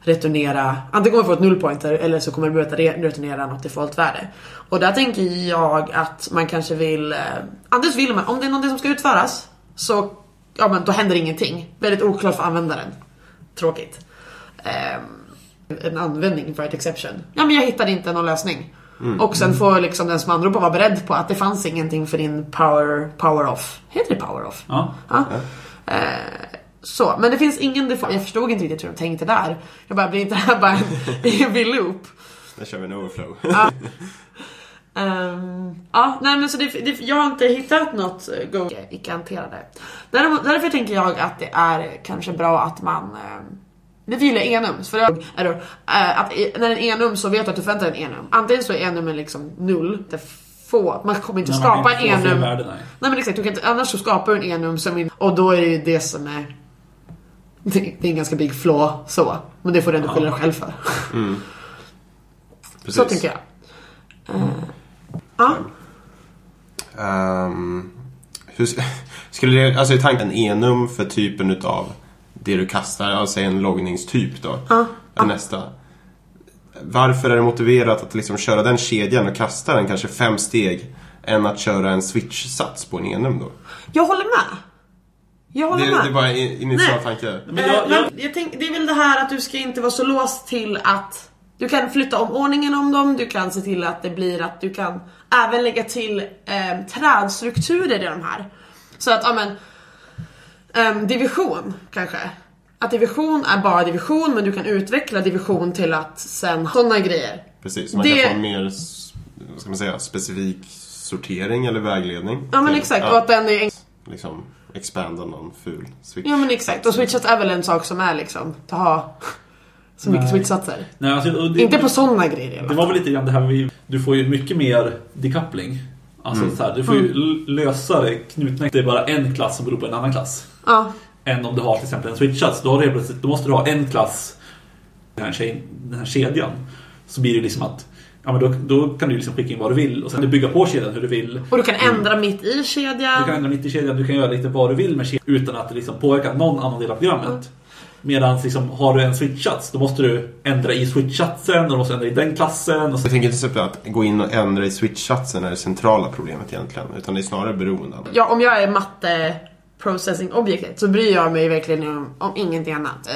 returnera, antingen kommer du få ett nullpointer eller så kommer du behöva returnera något defaultvärde. Och där tänker jag att man kanske vill, eh, antingen vill man, om det är någonting som ska utföras så, ja men då händer ingenting. Väldigt oklart för användaren. Tråkigt. Eh, en användning för ett exception. Ja men jag hittade inte någon lösning. Och sen får liksom den som anropar vara beredd på att det fanns ingenting för din power, power off. Heter det power off? Ja. Ja. Eh, så, men det finns ingen default. Jag förstod inte riktigt hur de tänkte där. Jag bara, blir inte det här bara en (laughs) evig loop? Där kör vi en overflow. Ehm, ja, nej men så det, det, jag har inte hittat något eh, go icke-hanterade. Däremot, därför tänker jag att det är kanske bra att man um, det gillar enums, för eh, att i- när det är en enum så vet du att du förväntar dig en enum. Antingen så är enumen liksom null, det är få, man kommer inte man skapa en enum. värde, nej. Nej men exakt, du kan inte, annars så skapar du en enum som in, och då är det ju det som är det, det är en ganska big flaw så. Men det får du ändå skylla dig själv för. (laughs) Precis. Så tänker jag. Eh, ja. Ehm, hur, sk- (laughs) skulle det, alltså är tanken enum för typen utav det du kastar, alltså en loggningstyp då? Ja, Är nästa. Varför är det motiverat att liksom köra den kedjan och kasta den kanske fem steg än att köra en switch-sats på en enum då? Jag håller med. Jag håller Det, med. det är bara initial Nej. tanke. Men Eh, jag, men jag, jag tänk, det är väl det här att du ska inte vara så låst till att du kan flytta om ordningen om dem, du kan se till att det blir att du kan även lägga till eh, trädstrukturer i de här. Så att, ja men, ehm, division kanske. Att division är bara division men du kan utveckla division till att sen sådana grejer. Precis, man Det- kan få en mer, vad ska man säga, specifik sortering eller vägledning. Ja men till- exakt, ja, och att den är... liksom expanda någon ful switch. Ja men exakt, och switchsats är väl en sak som är liksom, att ha (laughs) så mycket Nej. switchsatser. Nej, alltså, det, Inte på sådana grejer Det var väl lite grann det här vi, Du får ju mycket mer decoupling. Alltså Mm. så här, du får ju l- lösare knutna. Det är bara en klass som beror på en annan klass. Ja, Än om du har till exempel en switchsats. Då, har du då måste du ha en klass, den här, tjej, den här kedjan. Så blir det liksom att Ja men då, då kan du liksom skicka in vad du vill och sen kan du bygga på kedjan hur du vill. och du kan ändra mitt i kedjan. Du kan ändra mitt i kedjan, du kan göra lite vad du vill med kedjan utan att det liksom påverkar någon annan del av programmet. Medan liksom, har du en switchsats, då måste du ändra i switchsatsen och du måste ändra i den klassen. Och så. Jag tänker inte så att gå in och ändra i switch-satsen är det centrala problemet egentligen. Utan det är snarare beroende. Ja, om jag är matte processing objektet så bryr jag mig verkligen om, om ingenting annat. Eh,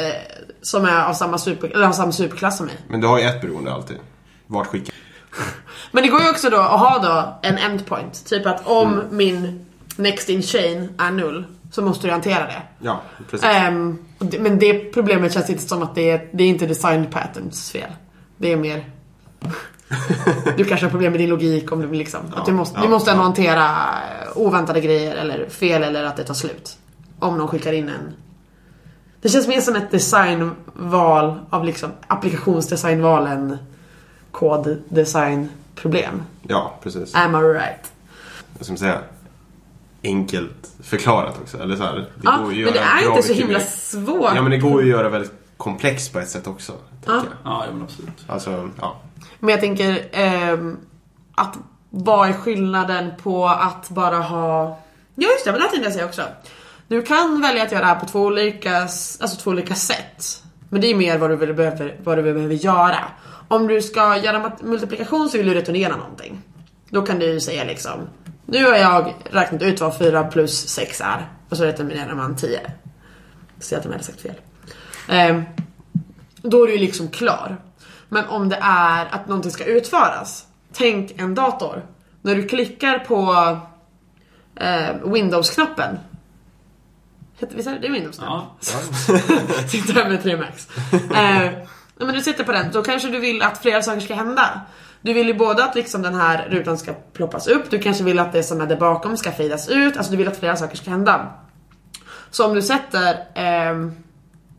som är av samma, super, eller har samma superklass som mig. Men du har ju ett beroende alltid. Vart skickar (laughs) Men det går ju också då att ha då en endpoint. Typ att om Mm. min next in chain är null så måste du hantera det. Ja, precis. Det- men det problemet känns inte som att det är, det är inte design patterns fel. Det är mer... Du kanske har problem med din logik om du liksom... att du måste, ja, du måste ändå ja. hantera eh, oväntade grejer eller fel eller att det tar slut. Om någon skickar in en... Det känns mer som ett designval av liksom applikationsdesignval än koddesignproblem. Ja, precis. Am I right? Vad ska säga? Enkelt förklarat också. Eller så här, det Ja, går ju men det är inte så himla mer- svårt. Ja, men det går ju att göra väldigt komplext på ett sätt också. Ja. jag. Ja, ja men absolut. Alltså, ja. Men jag tänker eh, att vad är skillnaden på att bara ha... Ja just det, men det tänkte jag säga också. Du kan välja att göra det här på två olika, alltså två olika sätt. Men det är mer vad du, behöver, vad du behöver göra. Om du ska göra multiplikation så vill du returnera någonting. Då kan du ju säga liksom Nu har jag räknat ut vad 4 plus 6 är. Och så returnerar man 10. Så att jag hade sagt fel. Eh, då är du ju liksom klar. Men om det är att någonting ska utföras. Tänk en dator. När du klickar på eh, Windows-knappen. Visst är det, det är Windows nu? Ja. (laughs) Sitter här med 3 Max. Eh, men du sitter på den, då kanske du vill att flera saker ska hända. Du vill ju både att liksom den här rutan ska ploppas upp, du kanske vill att det som är där bakom ska fejdas ut, alltså du vill att flera saker ska hända. Så om du sätter ehm,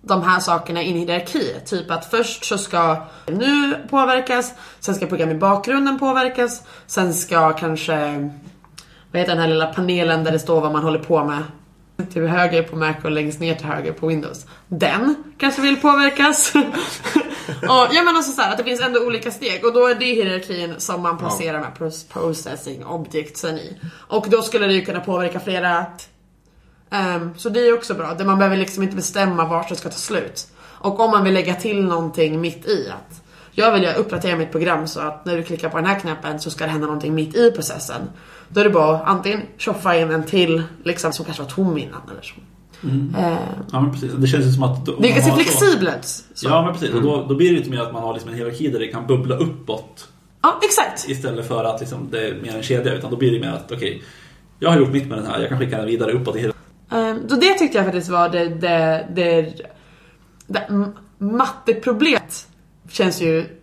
de här sakerna in i hierarki, typ att först så ska nu påverkas, sen ska program i bakgrunden påverkas, sen ska kanske, vad heter den här lilla panelen där det står vad man håller på med till höger på Mac och längst ner till höger på Windows. Den kanske vill påverkas. (laughs) och, ja men alltså så här, att det finns ändå olika steg och då är det hierarkin som man placerar med pros- processing objectsen i. Och då skulle det ju kunna påverka flera Ehm, så det är också bra, där man behöver liksom inte bestämma vart det ska ta slut. Och om man vill lägga till någonting mitt i att jag vill uppdatera mitt program så att när du klickar på den här knappen så ska det hända någonting mitt i processen. Då är det bara att antingen tjoffa in en till liksom, som kanske var tom innan eller så. Ehm, ja, men precis. Det känns ju som att... då- det har så- flexibelt. Så. Ja, men precis. Och då, då blir det lite mer att man har liksom en hierarki där det kan bubbla uppåt ja, exakt. istället för att liksom det är mer en kedja. Utan då blir det mer att okej, jag har gjort mitt med den här, jag kan skicka den vidare uppåt i hierarkin. Um, så det tyckte jag faktiskt var det, det, det, det matteproblemet känns ju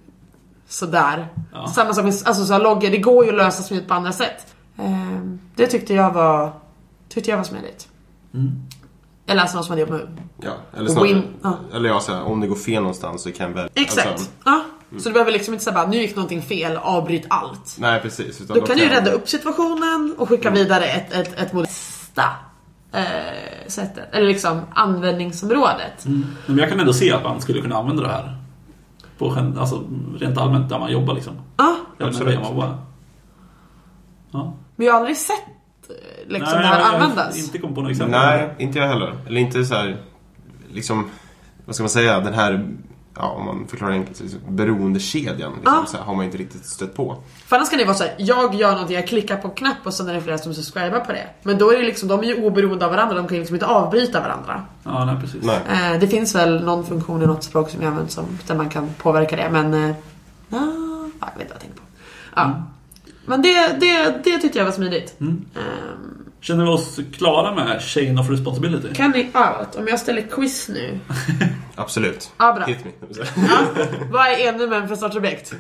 sådär. Ja. Samma sak med alltså, så här, loggor, det går ju att lösa smidigt på andra sätt. Ehm, det tyckte jag var, tyckte jag var smidigt. Mm. Eller alltså någon som hade jobbat med ja. Eller snarare, Win- ja. eller ja, så här, om det går fel någonstans så kan väl... Exakt. Alltså, ja. Så du behöver liksom inte säga bara nu gick någonting fel, avbryt allt. nej, precis. Utan Då kan du ju rädda upp situationen och skicka vidare ett, ett, ett modesta eh, sättet. Eller liksom användningsområdet. Men jag kan ändå se att man skulle kunna använda det här. På, alltså, rent allmänt där man jobbar liksom. Ja. Eller med Absolut. det man jobbar. Ja. Men jag har aldrig sett eh, liksom det Nej, här jag har användas. inte kommit på något exempel. Nej, inte jag heller. Eller inte så här, liksom, vad ska man säga, den här, ja om man förklarar enkelt, liksom, beroendekedjan liksom, Ja. så här, har man inte riktigt stött på. För annars kan det vara så här, jag gör någonting, jag klickar på en knapp och sen är det flera som subscribar på det. Men då är det liksom, de är ju oberoende av varandra, de kan ju liksom inte avbryta varandra. Ja, nej precis. Nej. Eh, det finns väl någon funktion i något språk som jag använder som, där man kan påverka det, men... Eh, ja, jag vet inte vad jag tänker på. Ja. Men det, det, det tyckte jag var smidigt. Mm. Ehm, Känner vi oss klara med chain of responsibility? kan ni out? Om jag ställer quiz nu. (laughs) Absolut. Bra. Hit me. Ja, vad är enumän för sortsobjekt?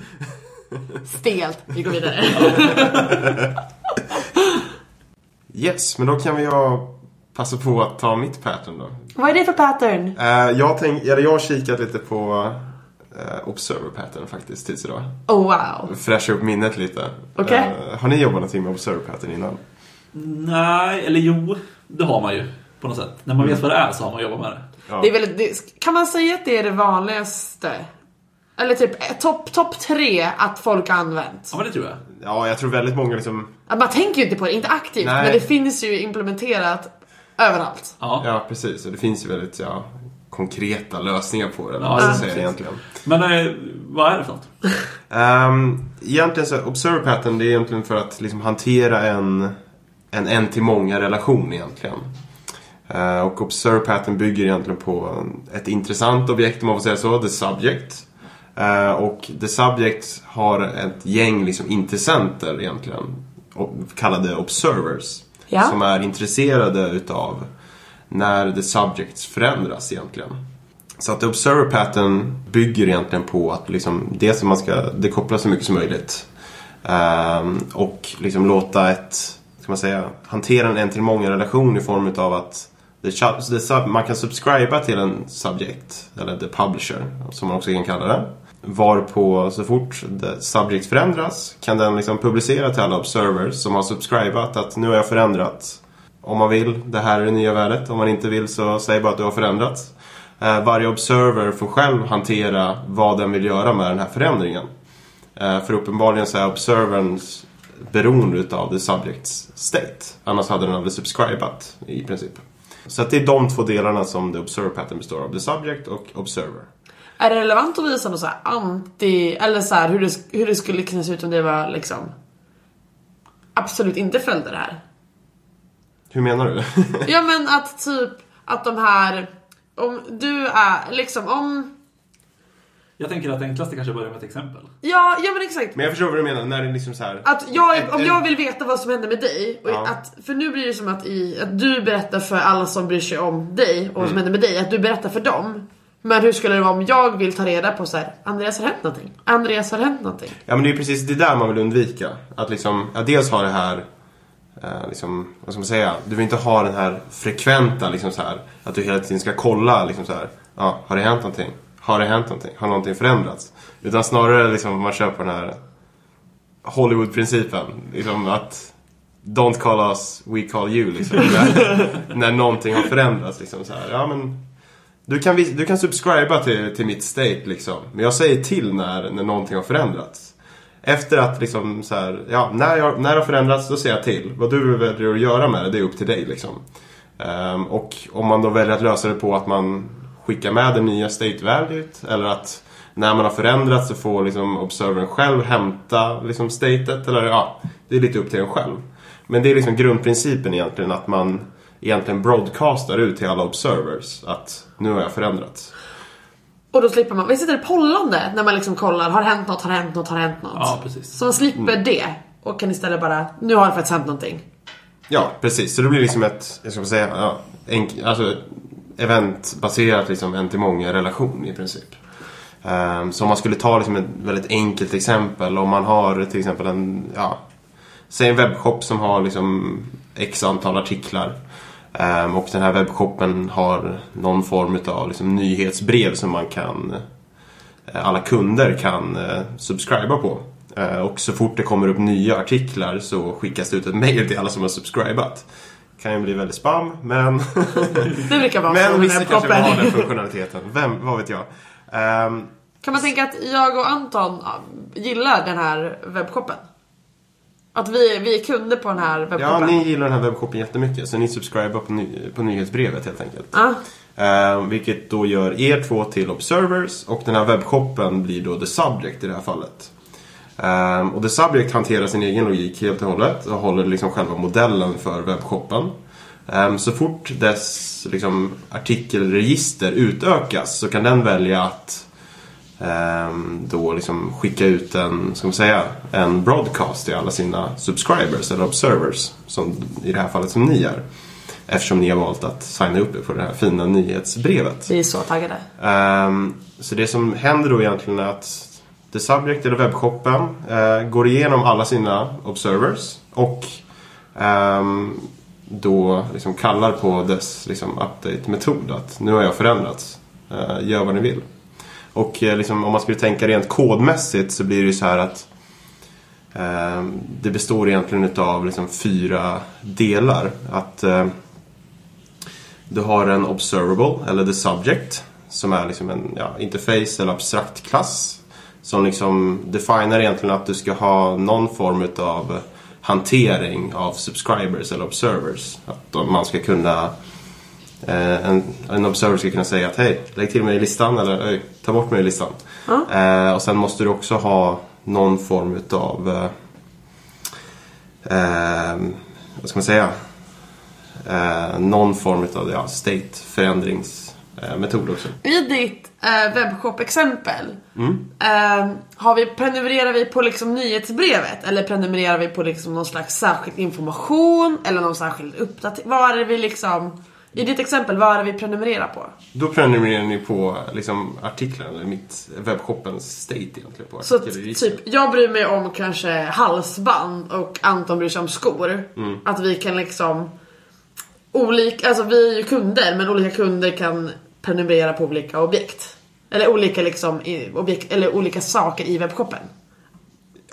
Stelt. Vi går vidare. (laughs) Yes, men då kan vi jag passa på att ta mitt pattern då. Vad är det för pattern? Eh, jag, tänk, eller jag har kikat lite på eh, Observer pattern faktiskt tills idag. Oh wow. Fräscha upp minnet lite. Okej. Eh, har ni jobbat någonting med Observer pattern innan? Nej, eller jo, det har man ju på något sätt. När man vet vad det är så har man jobbat med det. Ja. Det är väl, det, kan man säga att det är det vanligaste? Eller typ eh, topp top tre att folk har använt? Ja, men det tror jag. Ja, jag tror väldigt många liksom... Att Man tänker ju inte på det, inte aktivt, Nej. men det finns ju implementerat överallt. Ja. Ja, precis. Och det finns ju väldigt ja, konkreta lösningar på det. Ja, säga precis. egentligen. Men eh, vad är det för något? Um, egentligen så, Observer pattern det är egentligen för att liksom hantera en en en till många relation egentligen. Eh, och Observer pattern bygger egentligen på ett intressant objekt om man får säga så, the subject. Eh, och the subject har ett gäng liksom intressenter egentligen, kallade observers. Ja. Som är intresserade utav när the subjects förändras egentligen. Så att observer pattern bygger egentligen på att liksom, dels att man ska dekoppla så mycket som möjligt. Ehm, och liksom låta ett, ska man säga, hantera en en till många relation i form av att the, the man kan subscriba till en subject, eller the publisher, som man också kan kalla det. Varpå så fort the subject förändras kan den liksom publicera till alla observers som har subscribat att nu har jag förändrat. Om man vill, det här är det nya värdet. Om man inte vill så säg bara att du har förändrats. Eh, varje observer får själv hantera vad den vill göra med den här förändringen. Eh, för uppenbarligen så är observerns beroende utav the subjects state. Annars hade den aldrig subscribat i princip. Så att det är de två delarna som the observer pattern består av. The subject och observer. Är det relevant att visa något så här anti, eller så här hur det, hur det skulle kunna se ut om det var liksom absolut inte följde det här? Hur menar du? Ja men att typ att de här, om du är liksom om, Jag tänker att det enklaste kanske börjar med ett exempel. ja, ja men exakt. Men jag förstår vad du menar. När det är liksom så här. Att jag, Ett- om jag vill veta vad som händer med dig, och Ja. att, för nu blir det som att, i, att du berättar för alla som bryr sig om dig och vad Mm. som händer med dig, att du berättar för dem. Men hur skulle det vara om jag vill ta reda på så här, Andreas har hänt någonting? Andreas har hänt någonting? Ja men det är precis det där man vill undvika. Att liksom, ja, dels ha det här, eh, liksom, vad ska man säga? Du vill inte ha den här frekventa liksom så här. Att du hela tiden ska kolla liksom så här. Ja, har det hänt någonting? Har det hänt någonting? Har någonting förändrats? Utan snarare liksom man kör på den här Hollywood-principen. Liksom att Don't call us, we call you liksom. (laughs) när, när någonting har förändrats liksom så här. Ja men du kan, du kan subscriba till, till mitt state liksom. Men jag säger till när, när någonting har förändrats. Efter att liksom så här, ja, när, jag, när det har förändrats då säger jag till. Vad du väljer att göra med det, det är upp till dig liksom. Ehm, och om man då väljer att lösa det på att man skickar med det nya state valuet eller att när man har förändrats så får liksom observern själv hämta liksom statet eller ja, det är lite upp till en själv. Men det är liksom grundprincipen egentligen att man egentligen broadcastar ut till alla observers att nu har jag förändrats. Och då slipper man, visst är det pollande när man liksom kollar, har hänt något, har hänt något, har hänt något? Ja, precis. Så man slipper det och kan istället bara, nu har det faktiskt hänt någonting. Ja, precis. Så det blir liksom ett, jag ska säga, ja, enk, alltså eventbaserat liksom en till många relation i princip. Um, så om man skulle ta liksom ett väldigt enkelt exempel. Om man har till exempel en, ja, säg en webbshop som har liksom x antal artiklar. Ehm, och den här webbshoppen har någon form av liksom nyhetsbrev som man kan eh, alla kunder kan eh, subscriba på. Ehm, och så fort det kommer upp nya artiklar så skickas det ut ett mail till alla som har subscribat. Kan ju bli väldigt spam, men, (laughs) Det brukar vara men vissa kanske vill ha den funktionaliteten. Vem, vad vet jag. Ehm, Kan man tänka att jag och Anton ja, gillar den här webbshoppen? Att vi, vi är kunder på den här ja, webbshoppen? ni gillar den här webbshoppen jättemycket så ni subscribar på, ny, på nyhetsbrevet helt enkelt. Ja. Ehm, vilket då gör er två till observers och den här webbshoppen blir då the subject i det här fallet. Ehm, och the subject hanterar sin egen logik helt och hållet och håller liksom själva modellen för webbshoppen. Ehm, så fort dess liksom, artikelregister utökas så kan den välja att ehm, då liksom skicka ut en, ska man säga, en broadcast till alla sina subscribers eller observers. Som, I det här fallet som ni är. Eftersom ni har valt att signa upp er på det här fina nyhetsbrevet. Vi är så taggade. Så det som händer då egentligen är att The Subject eller webbshoppen eh, går igenom alla sina observers och ehm, då liksom kallar på dess liksom, update-metod. Att nu har jag förändrats. Eh, gör vad ni vill. Och eh, liksom, om man skulle tänka rent kodmässigt så blir det ju så här att eh, det består egentligen utav liksom fyra delar. Att eh, du har en observable, eller the subject, som är liksom en ja, interface eller abstrakt klass. Som liksom definierar egentligen att du ska ha någon form utav hantering av subscribers eller observers. Att man ska kunna eh, en, en observer ska kunna säga att hej, lägg till mig i listan eller "Oj, ta bort mig i listan. Eh, och sen måste du också ha någon form utav eh, eh, vad ska man säga? Eh, någon form utav ja, state förändringsmetod också. I ditt eh, webbshop-exempel, Mm. eh, har vi, prenumererar vi på liksom nyhetsbrevet? Eller prenumererar vi på liksom någon slags särskild information? Eller någon särskild uppdatering? Vad är det vi liksom... I ditt exempel, vad är det vi prenumererar på? Då prenumererar ni på liksom, artiklarna, eller mitt webbshoppens state egentligen. På Så typ, jag bryr mig om kanske halsband och Anton bryr sig om skor. Mm. Att vi kan liksom... Olika, alltså vi är ju kunder, men olika kunder kan prenumerera på olika objekt. Eller olika liksom, i, objekt, eller olika saker i webbshoppen.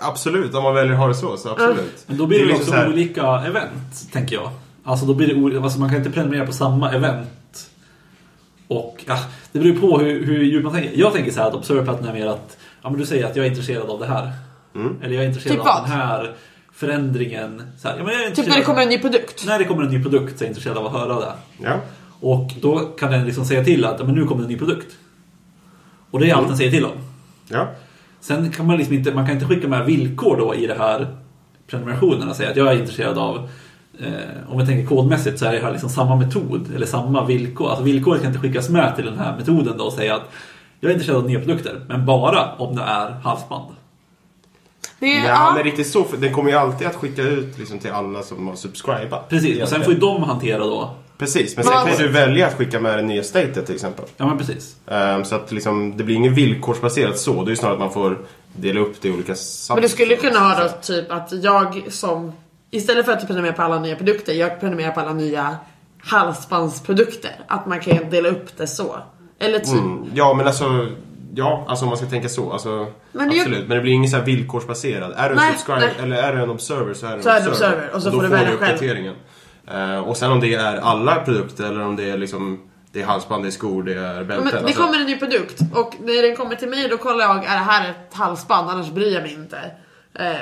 Absolut, om man väljer att ha det så, så absolut. Men då blir det, liksom också så här- olika event, tänker jag. Alltså då blir det olika, alltså man kan inte prenumerera på samma event. Och ja, det beror på hur, hur djupt man tänker. Jag tänker så här att Observer är mer att, ja men du säger att jag är intresserad av det här. Mm. Eller jag är intresserad Typ av vad? den här förändringen. Så här, ja, men jag är Typ när det kommer en ny produkt. När det kommer en ny produkt så är jag intresserad av att höra det. Ja. Och då kan den liksom säga till att men nu kommer en ny produkt. Och det är allt den säger till om. ja. Sen kan man liksom inte, man kan inte skicka med villkor då i det här prenumerationen och säga att jag är intresserad av eh, om vi tänker kodmässigt så är det här liksom samma metod eller samma villkor. Alltså villkoret kan inte skickas med till den här metoden då och säga att jag är intresserad av nya produkter men bara om det är halsband. Det är, Ja, ja, men riktigt så. Den kommer ju alltid att skicka ut liksom, till alla som har subscribat. Precis, och sen får ju de hantera då. Precis, men sen kan du välja att skicka med det nya statet till exempel. Ja men precis. Ehm, så att liksom, det blir inget villkorsbaserat så. Det är ju snarare att man får dela upp det i olika men du skulle kunna ha då typ att jag som... Istället för att prenumerera på alla nya produkter, jag prenumererar på alla nya halsbandsprodukter. Att man kan dela upp det så. Eller typ... Mm, ja, men alltså... Ja, alltså om man ska tänka så. Alltså, Men det är ju- absolut. Men det blir inget så här villkorsbaserad. Är du en subscriber nej. eller är du en observer så är du Så en observer. observer, och så då får du välja själv. Eh, och sen om det är alla produkter eller om det är liksom... Det är halsband, det är skor, det är bälten. Men det alltså- kommer en ny produkt och när den kommer till mig då kollar jag, är det här ett halsband? Annars bryr jag mig inte. Eh,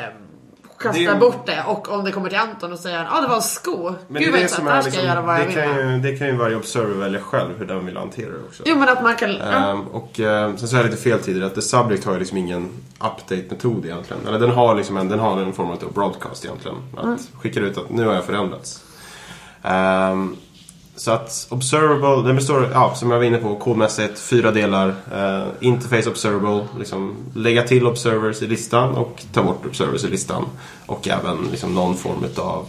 kastar Det- bort det och om det kommer till Anton och säger han, ah det var en sko. Men Gud det, vad är det, intressant, som här är ska liksom, jag göra vad jag det, vill kan ju, det kan ju varje observer välja själv hur den vill hantera det också. Jo men att man kan. Ehm, och eh, sen så är det lite fel tidigare att the subject har ju liksom ingen update-metod egentligen. Eller den har liksom en, den har en form av broadcast egentligen. Att Mm. skicka ut att nu har jag förändrats. Um, så att observable, den består, ja, som jag var inne på, kodmässigt fyra delar. Uh, interface observable, liksom lägga till observers i listan och ta bort observers i listan. Och även liksom någon form av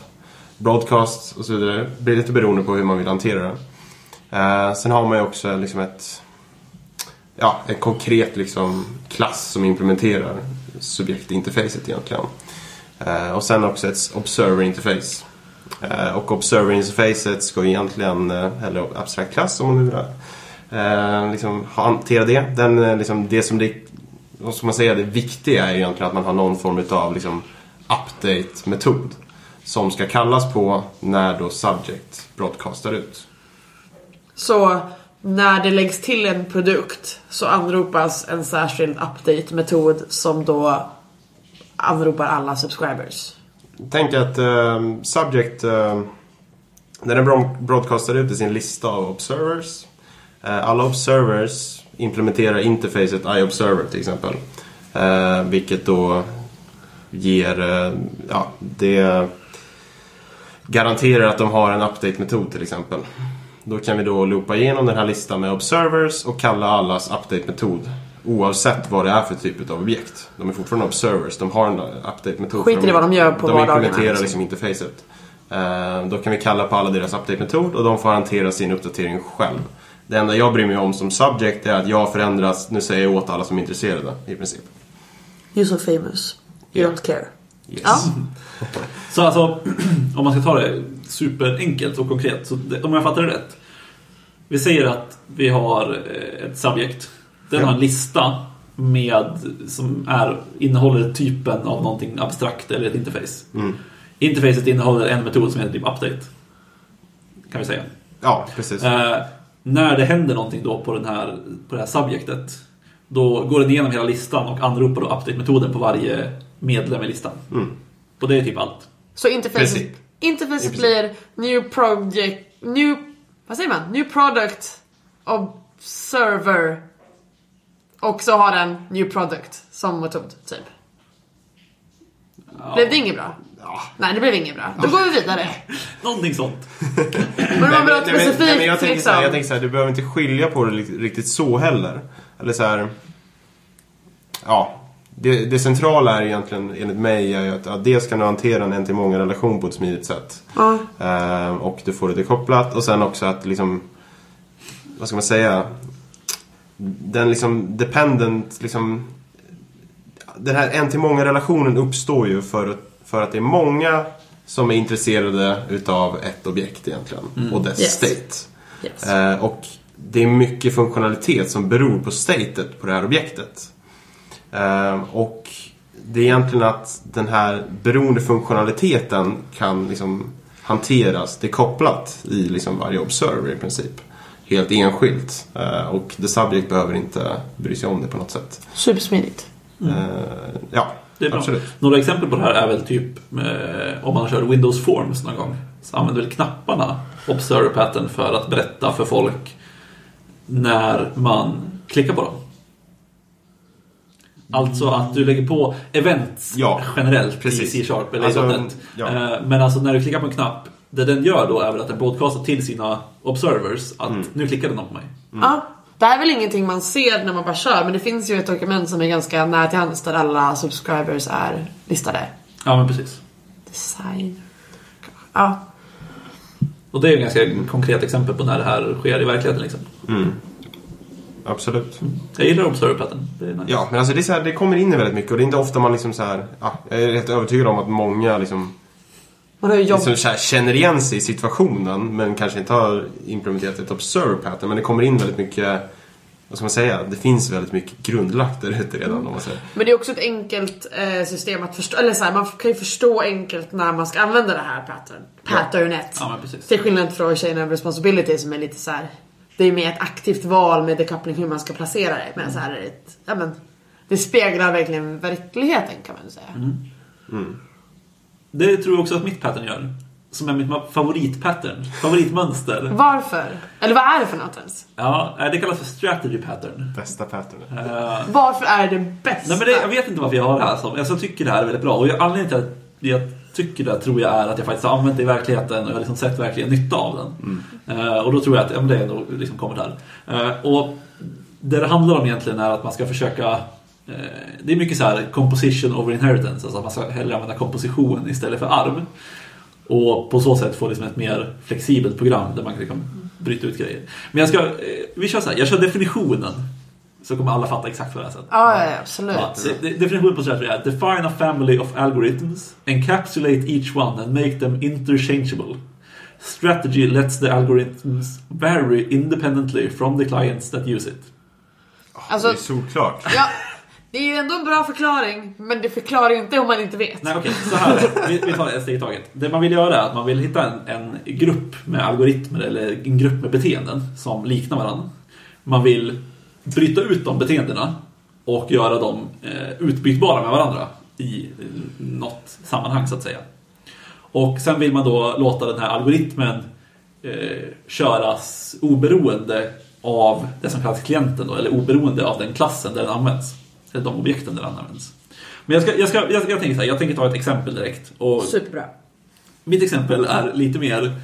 broadcast och så vidare. Det blir lite beroende på hur man vill hantera det. Uh, sen har man ju också liksom ett ja, en konkret liksom, klass som implementerar subjektinterfacet egentligen. Uh, och sen också ett observer interface. Eh, och observer interfacet ska egentligen, eh, eller abstrakt klass om man nu vill eh, liksom, hantera det. Den, eh, liksom, det som det, vad ska man säga, det viktiga är egentligen att man har någon form av liksom, update-metod. Som ska kallas på när då subject broadcastar ut. Så när det läggs till en produkt så anropas en särskild update-metod som då anropar alla subscribers. Tänk att eh, Subject, eh, när den broadcastar ut i sin lista av observers. Eh, alla observers implementerar interfacet iObserver till exempel. Eh, vilket då ger, eh, ja, det garanterar att de har en update-metod till exempel. Då kan vi då loopa igenom den här listan med observers och kalla allas update-metod. Oavsett vad det är för typ av objekt. De är fortfarande observers, de har en update-metod. Skiter i vad de gör på De vardagarna, implementerar liksom. interfacet. Eh, Då kan vi kalla på alla deras update-metod och de får hantera sin uppdatering själv. Det enda jag bryr mig om som subject är att jag förändras, nu säger jag åt alla som är intresserade i princip. You're so famous. You Ja. don't care. Yes. Ja. (laughs) Så alltså, (clears throat) om man ska ta det superenkelt och konkret, så det, om jag fattar det rätt. Vi säger att vi har eh, ett subjekt. Den Ja. har en lista med, som är, innehåller typen av någonting abstrakt eller ett interface. Mm. Interfacet innehåller en metod som heter typ update. Kan vi säga. Ja, precis. Eh, när det händer någonting då på, den här, på det här subjektet då går den igenom hela listan och anropar då update-metoden på varje medlem i listan. Mm. Och det är typ allt. Så interfacet, interfacet princip. blir new project, new, vad säger man? New product observer. Och så har den new product som metod, typ. Blev det inget bra? Ja. Nej, det blev inget bra. Då går vi vidare. (laughs) Någonting sånt. Men det var bra specifikt nej, men jag tänker så här, jag liksom. tänker så här, du behöver inte skilja på det riktigt, så heller. Eller så här, ja. Det, det centrala är egentligen, enligt mig, är ju att ja, dels kan du hantera en till många relation på ett smidigt sätt. Ja. Ehm, och du får det dekopplat och sen också att liksom, vad ska man säga? Den liksom dependent, liksom, den här en till många relationen uppstår ju för, för att det är många som är intresserade utav ett objekt egentligen och dess Yes. state. Yes. Eh, och det är mycket funktionalitet som beror på statet på det här objektet. Eh, och det är egentligen att den här beroende funktionaliteten kan liksom hanteras dekopplat i liksom varje observer i princip. Helt enskilt. Eh, och the subject behöver inte bry sig om det på något sätt. Supersmidigt. Eh, ja, Det är bra. absolut. Några exempel på det här är väl typ eh, om man kör Windows Forms någon gång. Så använder väl knapparna Observer Pattern för att berätta för folk när man klickar på dem. Alltså att du lägger på events Ja, generellt precis. i C-sharp eller Alltså, .NET. ja. Men alltså när du klickar på en knapp, det den gör då är väl att den broadcastar till sina observers att Mm. nu klickade någon på mig. Ja. Det här är väl ingenting man ser när man bara kör, men det finns ju ett dokument som är ganska nära till hands där alla subscribers är listade. Ja men precis. Design. Ja. Och det är ett ganska konkret exempel på när det här sker i verkligheten. Liksom. Absolut. Jag gillar Observer Pattern. Det är nice. Ja, men alltså det, är så här, det kommer in i väldigt mycket och det är inte ofta man liksom så här, ja, jag är rätt övertygad om att många liksom, Man har ju jobb... liksom så här, känner igen sig i situationen men kanske inte har implementerat ett observer pattern. Men det kommer in väldigt mycket, vad ska man säga, det finns väldigt mycket grundlagt där (laughs) ute redan om man säger. Men det är också ett enkelt eh, system att förstå, eller så här, man kan ju förstå enkelt när man ska använda det här pattern. Patternet. Ja, men precis. Till skillnad från Chain of Responsibility som är lite så här. Det är mer ett aktivt val med decoupling hur man ska placera det. Men så här är det ett, ja men. Det speglar verkligen verkligheten kan man säga. Mm. Det tror jag också att mitt pattern gör. Som är mitt favoritpattern. Favoritmönster. Varför? Eller vad är det för något ens? Ja, eh, det kallas för strategy pattern. Bästa patternet. Eh, Varför är det bästa? Nej, men det, jag vet inte varför jag har det här som. Jag tycker det här är väldigt bra. Och jag, anledningen till att jag tycker det tror jag är att jag faktiskt har använt det i verkligheten och jag har liksom sett verkligen nytta av den. Eh, och då tror jag att ja, men det nog liksom kommer där. Eh, och det det handlar om egentligen är att man ska försöka det är mycket så här composition over inheritance, alltså att man ska hellre använda komposition istället för arv. Och på så sätt få liksom ett mer flexibelt program där man kan liksom bryta ut grejer. Men jag ska, eh, vi kör så här, jag kör definitionen. Så kommer alla fatta exakt vad det är sen. Ja, ja, absolut. Ja, de- de- definitionen på strategy är Define a family of algorithms, encapsulate each one and make them interchangeable. Strategy lets the algorithms vary independently from the clients that use it. Alltså- det är solklart. Ja, (laughs) det är ju ändå en bra förklaring, men det förklarar ju inte om man inte vet. Nej okej, så här. Vi, vi tar ett steg i taget. Det man vill göra är att man vill hitta en, en grupp med algoritmer eller en grupp med beteenden som liknar varandra. Man vill bryta ut de beteendena och göra dem eh, utbytbara med varandra i eh, något sammanhang så att säga. Och sen vill man då låta den här algoritmen eh, köras oberoende av det som kallas klienten då, eller oberoende av den klassen där den används. Eller de objekten där den används. Men jag, ska, jag, ska, jag, jag tänker så här, jag tänker ta ett exempel direkt. Och Superbra. mitt exempel är lite mer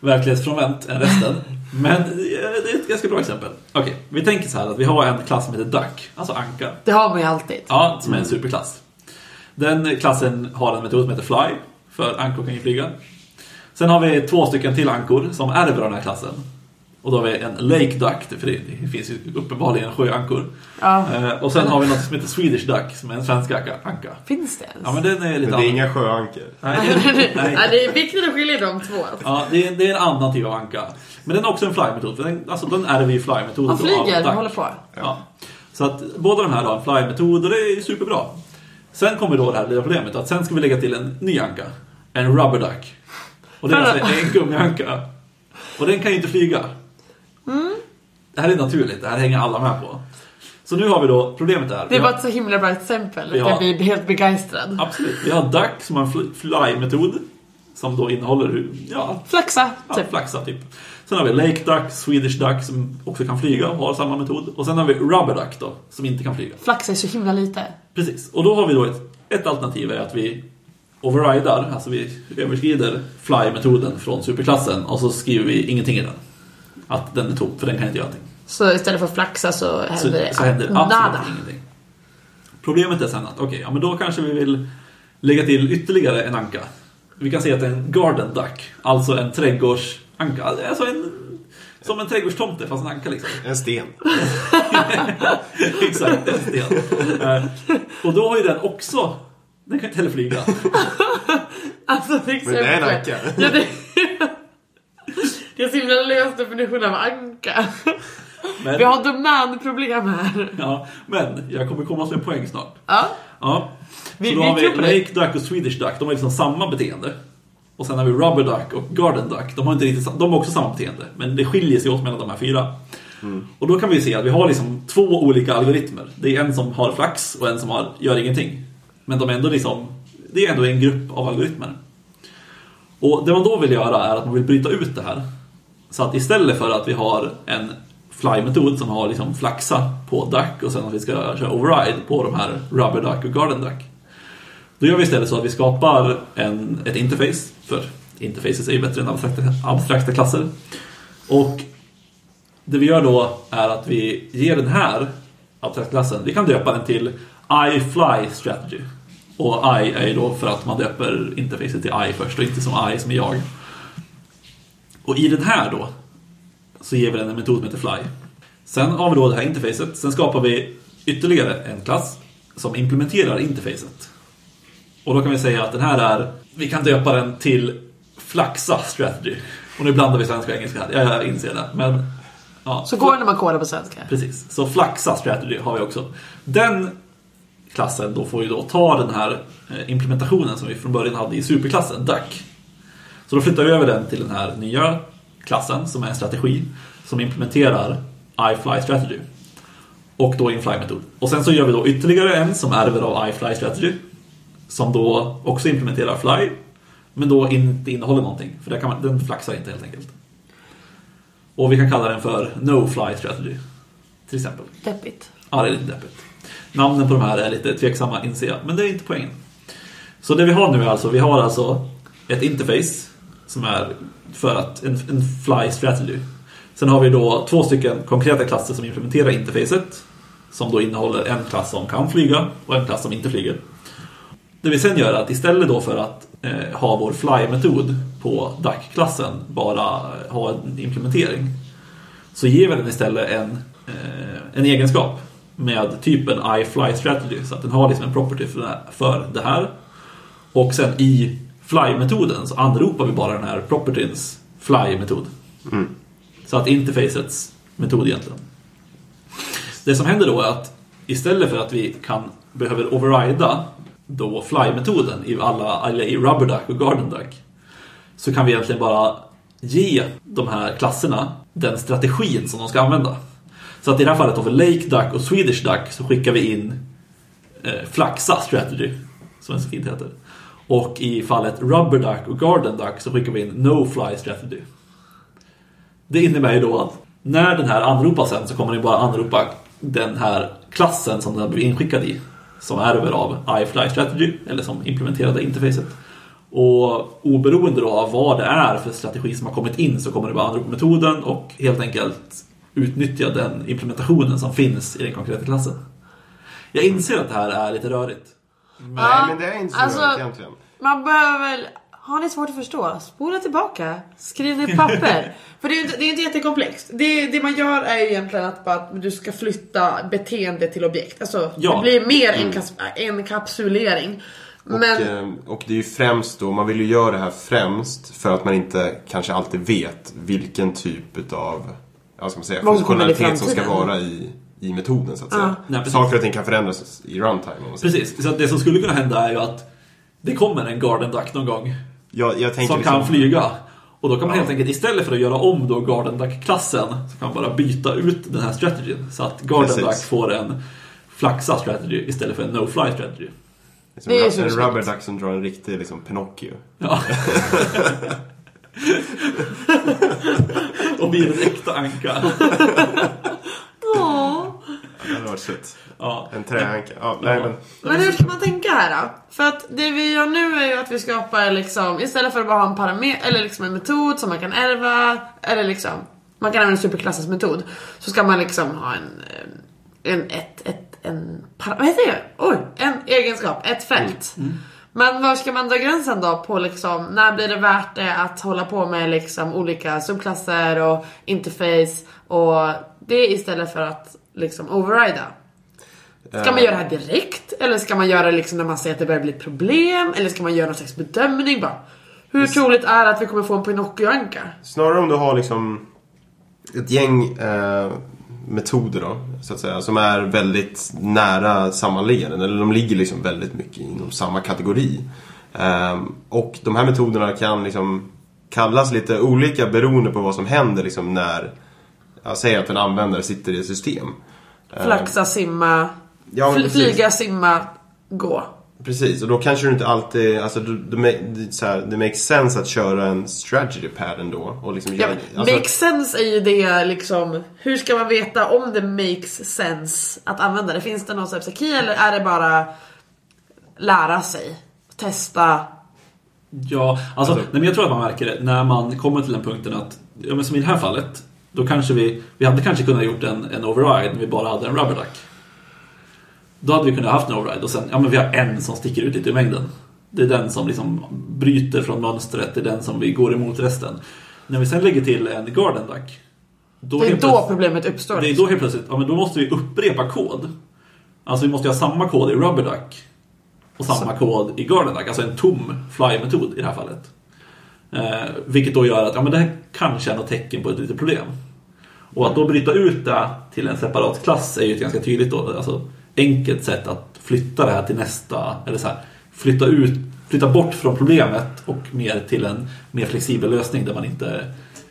verklighetsfrånvänt än resten. (laughs) Men det är ett ganska bra exempel. Okej, vi tänker så här att vi har en klass som heter Duck, alltså anka. Det har man ju alltid. Ja, som är en superklass. Den klassen har en metod som heter Fly, för ankor kan ju flyga. Sen har vi två stycken till ankor som ärver den här klassen. Och då har vi en Lake Duck, för det, finns ju uppenbarligen sjöankor. Ja. Eh, och sen har vi något som heter Swedish Duck, som är en svensk anka. anka. Finns det ens? Ja, men den är lite Men det är annan. inga sjöankor. Nej, det är, (laughs) nej. Ja, det är viktigt att skilja de två. Ja, det är, det är en annan typ av anka. Men den är också en fly-metod. För den, alltså, den ärver ju fly-metoden. Han flyger, av håller på. Ja. Så att båda de här har en fly-metod och det är superbra. Sen kommer då det här lilla problemet att sen ska vi lägga till en ny anka. En rubber duck. Och det är alltså en gummianka. Och den kan ju inte flyga. Det här är naturligt, det här hänger alla med på. Så nu har vi då, problemet är... Det är har- bara ett så himla bra exempel. Ja. Jag blir helt begeistrad. Absolut. Vi har duck som har en fly- fly-metod. Som då innehåller, ja, Flaxa, Ja, typ. flaxa typ. Sen har vi Lake Duck, Swedish Duck som också kan flyga och har samma metod. Och sen har vi Rubber Duck då, som inte kan flyga. Flaxa är så himla lite. Precis. Och då har vi då ett, ett alternativ är att vi overridar, alltså vi överskrider fly-metoden från superklassen och så skriver vi ingenting i den. Att den är tom, för den kan inte göra någonting. Så istället för flaxa så Så, händer det så händer absolut nada. ingenting. Problemet är sen att, okej, ja men då kanske vi vill lägga till ytterligare en anka. Vi kan säga att det är en garden duck, alltså en trädgårdsanka. Alltså en, som en trädgårdstomte fast en anka liksom. En sten. (laughs) Exakt, en sten. Eh, Och då har ju den också, den kan inte heller flyga. (laughs) Alltså. Men det är en anka. Ja, det... det är så himla lös definition av anka. Men, Vi har domänproblem här. ja, men jag kommer komma till en poäng snart. Ja. Ja. Vi- så då vi har vi. Lake Duck och Swedish Duck, de har liksom samma beteende. Och sen har vi Rubber Duck och Garden Duck, de har, inte riktigt, de har också samma beteende. Men det skiljer sig åt mellan de här fyra. Och då kan vi se att vi har liksom två olika algoritmer. Det är en som har flax och en som har, gör ingenting. Men de är ändå liksom, det är ändå en grupp av algoritmer. Och det man då vill göra är att man vill bryta ut det här. Så att istället för att vi har en fly-metod som har liksom flaxa på duck och sen att vi ska köra override på de här rubber duck och garden duck. Då gör vi istället så att vi skapar en, ett interface, för interfaces är ju bättre än abstrakta, abstrakta klasser. Och det vi gör då är att vi ger den här abstrakta klassen, vi kan döpa den till iFly strategy. Och I är ju då för att man döper interfacet till I först och inte som I som är jag. Och i den här då så ger vi den en metod som heter fly. Sen har vi då det här interfacet. Sen skapar vi ytterligare en klass som implementerar interfacet. Och då kan vi säga att den här är, vi kan döpa den till Flaxa Strategy. Och nu blandar vi svenska och engelska här, jag inser det. Men, ja. Så går det när man kodar på svenska. Precis, så Flaxa Strategy har vi också. Den klassen då får ju då ta den här eh, implementationen som vi från början hade i superklassen, Duck. Så då flyttar vi över den till den här nya klassen som är en strategi som implementerar iFly Strategy. Och då infly-metod. Och sen så gör vi då ytterligare en som ärver av iFly Strategy. Som då också implementerar fly. Men då inte innehåller någonting. För där kan man, den flaxar inte helt enkelt. Och vi kan kalla den för No-Fly Strategy. Till exempel. Deppigt. Ja, det är lite deppigt. Namnen på de här är lite tveksamma inser jag, men det är inte poängen. Så det vi har nu är alltså, vi har alltså ett interface som är för att en, en fly strategy. Sen har vi då två stycken konkreta klasser som implementerar interfacet. Som då innehåller en klass som kan flyga och en klass som inte flyger. Det vi sen gör är att istället då för att eh, ha vår fly-metod på DAC-klassen bara eh, ha en implementering. Så ger vi den istället en, eh, en egenskap med typen iFly strategy. Så att den har liksom en property för det här, för det här. Och sen i fly-metoden så anropar vi bara den här propertyns fly-metod. Så att interfacets metod egentligen. Det som händer då är att istället för att vi kan behöver overrida då fly-metoden i alla, eller i rubber duck och garden duck så kan vi egentligen bara ge de här klasserna den strategin som de ska använda. Så att i det här fallet då för Lake Duck och Swedish Duck så skickar vi in eh, Flaxa Strategy, som den så fint heter. Och i fallet Rubber Duck och Garden Duck så skickar vi in No Fly Strategy. Det innebär ju då att när den här anropas sen så kommer den bara anropa den här klassen som den har blivit inskickad i. Som ärver av iFly Strategy, eller som implementerade interfacet. Och oberoende då av vad det är för strategi som har kommit in så kommer det bara anropa metoden och helt enkelt utnyttja den implementationen som finns i den konkreta klassen. Jag inser att det här är lite rörigt. Nej, men det är inte så alltså- rörigt egentligen. Man behöver väl Har ni svårt att förstå? Spola tillbaka. Skriv ner papper. (laughs) För det är ju inte, det är inte jättekomplext. Det, det man gör är ju egentligen att, bara, att du ska flytta beteende till objekt. Alltså Ja. det blir mer en, kas, en kapsulering. Och, Men eh, och det är ju främst då, man vill ju göra det här främst för att man inte kanske alltid vet vilken typ utav ja, ska man säga, funktionalitet som ska vara i, i metoden så att Ja. säga. Nej, precis. Saker och ting kan förändras i runtime. Precis, så att det som skulle kunna hända är ju att det kommer en Garden Duck någon gång Jag, jag tänker som liksom, kan flyga. Och då kan man Ja. helt enkelt istället för att göra om då Garden Duck-klassen så kan man bara byta ut den här strategin. Så att Garden Precis. Duck får en flaxa strategy istället för en no-fly strategy. Det är en så rubber duck som drar en riktig liksom, Pinocchio. Ja. (laughs) och blir en äkta anka. Sött. Ja. En träanka. Ja, nej, men, Men hur ska man tänka här då? För att det vi gör nu är ju att vi skapar liksom, istället för att bara ha en parameter, eller liksom en metod som man kan ärva, eller liksom, man kan använda superklassens metod. Så ska man liksom ha en, eh, en, ett, ett, en, vad heter det? Oj, en egenskap, ett fält. Men var ska man dra gränsen då på liksom, när blir det värt det att hålla på med liksom olika subklasser och interface och det istället för att liksom overrida? Ska man göra det här direkt? Eller ska man göra det liksom när man ser att det börjar bli problem? Eller ska man göra någon slags bedömning bara? Hur troligt är det att vi kommer få en Pinocchio-anka? Snarare om du har liksom ett gäng eh, metoder då, så att säga, som är väldigt nära sammanliggande. Eller de ligger liksom väldigt mycket inom samma kategori. Ehm, och de här metoderna kan liksom kallas lite olika beroende på vad som händer liksom när, jag säger att en användare sitter i ett system. Ehm, Flaxa, simma, Ja, fl- precis. flyga, simma, gå. Precis, och då kanske du inte alltid, alltså det, så här, det makes sense att köra en strategy pad ändå. Och liksom Ja, göra- alltså, makes sense är ju det liksom, hur ska man veta om det makes sense att använda det? Finns det någon key eller är det bara lära sig? Testa? Ja, alltså, nej, men jag tror att man märker det när man kommer till den punkten att, ja, men som i det här fallet, då kanske vi, vi hade kanske kunnat gjort en, en override när vi bara hade en rubber duck. Då hade vi kunnat haft en override och sen, ja men vi har en som sticker ut lite i mängden. Det är den som liksom bryter från mönstret, det är den som vi går emot resten. När vi sen lägger till en garden duck, då Det är då problemet uppstår. det är då helt plötsligt, ja men då måste vi upprepa kod. Alltså vi måste ha samma kod i Rubber Duck och samma kod i Garden Duck, alltså en tom fly-metod i det här fallet. Eh, vilket då gör att, ja men det här kanske är något tecken på ett litet problem. Och att då bryta ut det till en separat klass är ju ett ganska tydligt då, alltså enkelt sätt att flytta det här till nästa, eller så här, flytta ut, flytta bort från problemet och mer till en mer flexibel lösning där man inte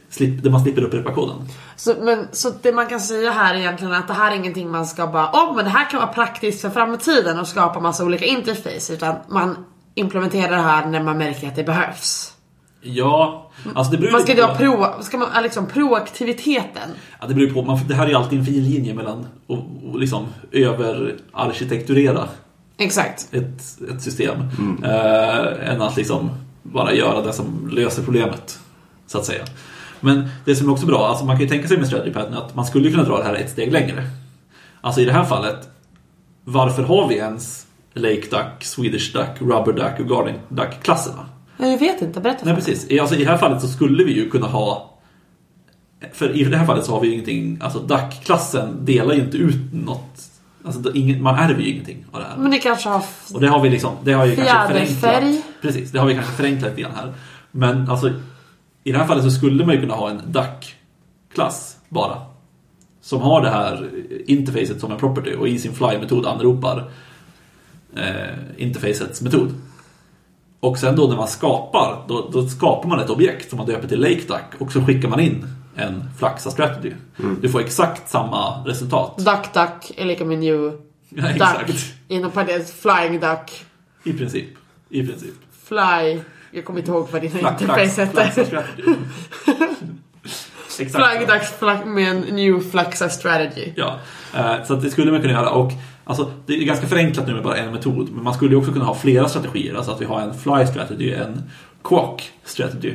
slip, där man slipper upprepa koden. Så, men, så det man kan säga här är egentligen att det här är ingenting man ska bara, åh men det här kan vara praktiskt för framtiden och skapa massa olika interface. Utan man implementerar det här när man märker att det behövs. Ja, alltså det beror Man ska lite inte ha pro, ska man, liksom proaktiviteten. Ja, det beror på. Man, det här är ju alltid en fin linje mellan att och liksom överarkitekturera Exakt. ett, ett system eh, än att liksom bara göra det som löser problemet. Så att säga. Men det som är också bra, alltså man kan ju tänka sig med strategy att man skulle kunna dra det här ett steg längre. Alltså i det här fallet, varför har vi ens Lake Duck, Swedish Duck, Rubber Duck och Garden Duck-klasserna? Jag vet inte, berätta för Nej mig. precis. I- Alltså, I det här fallet så skulle vi ju kunna ha För i det här fallet så har vi ju ingenting Alltså DAC-klassen delar ju inte ut något Alltså det- ingen, man ärver ju ingenting av det här. Men ni kanske har... Och det har vi liksom Det har ju kanske Fjäderfärg. förenklat Precis, det har vi kanske förenklat lite grann här Men alltså I det här fallet så skulle man ju kunna ha en DAC-klass bara Som har det här interfacet som en property och i sin fly-metod anropar eh, interfacets metod. Och sen då när man skapar, då, då skapar man ett objekt som man döper till Lake Duck och så skickar man in en Flaxa Strategy. Du får exakt samma resultat. Duck duck är lika med new Ja, duck. exakt. Inom parentes flying duck. I princip. I princip. Fly. Jag kommer inte ihåg vad dina Flax, interface hette. Flying duck med en new flaxa strategy. Ja, eh, så att det skulle man kunna göra. Och alltså, det är ganska förenklat nu med bara en metod. Men man skulle ju också kunna ha flera strategier. Alltså att vi har en fly strategy, en quack strategy.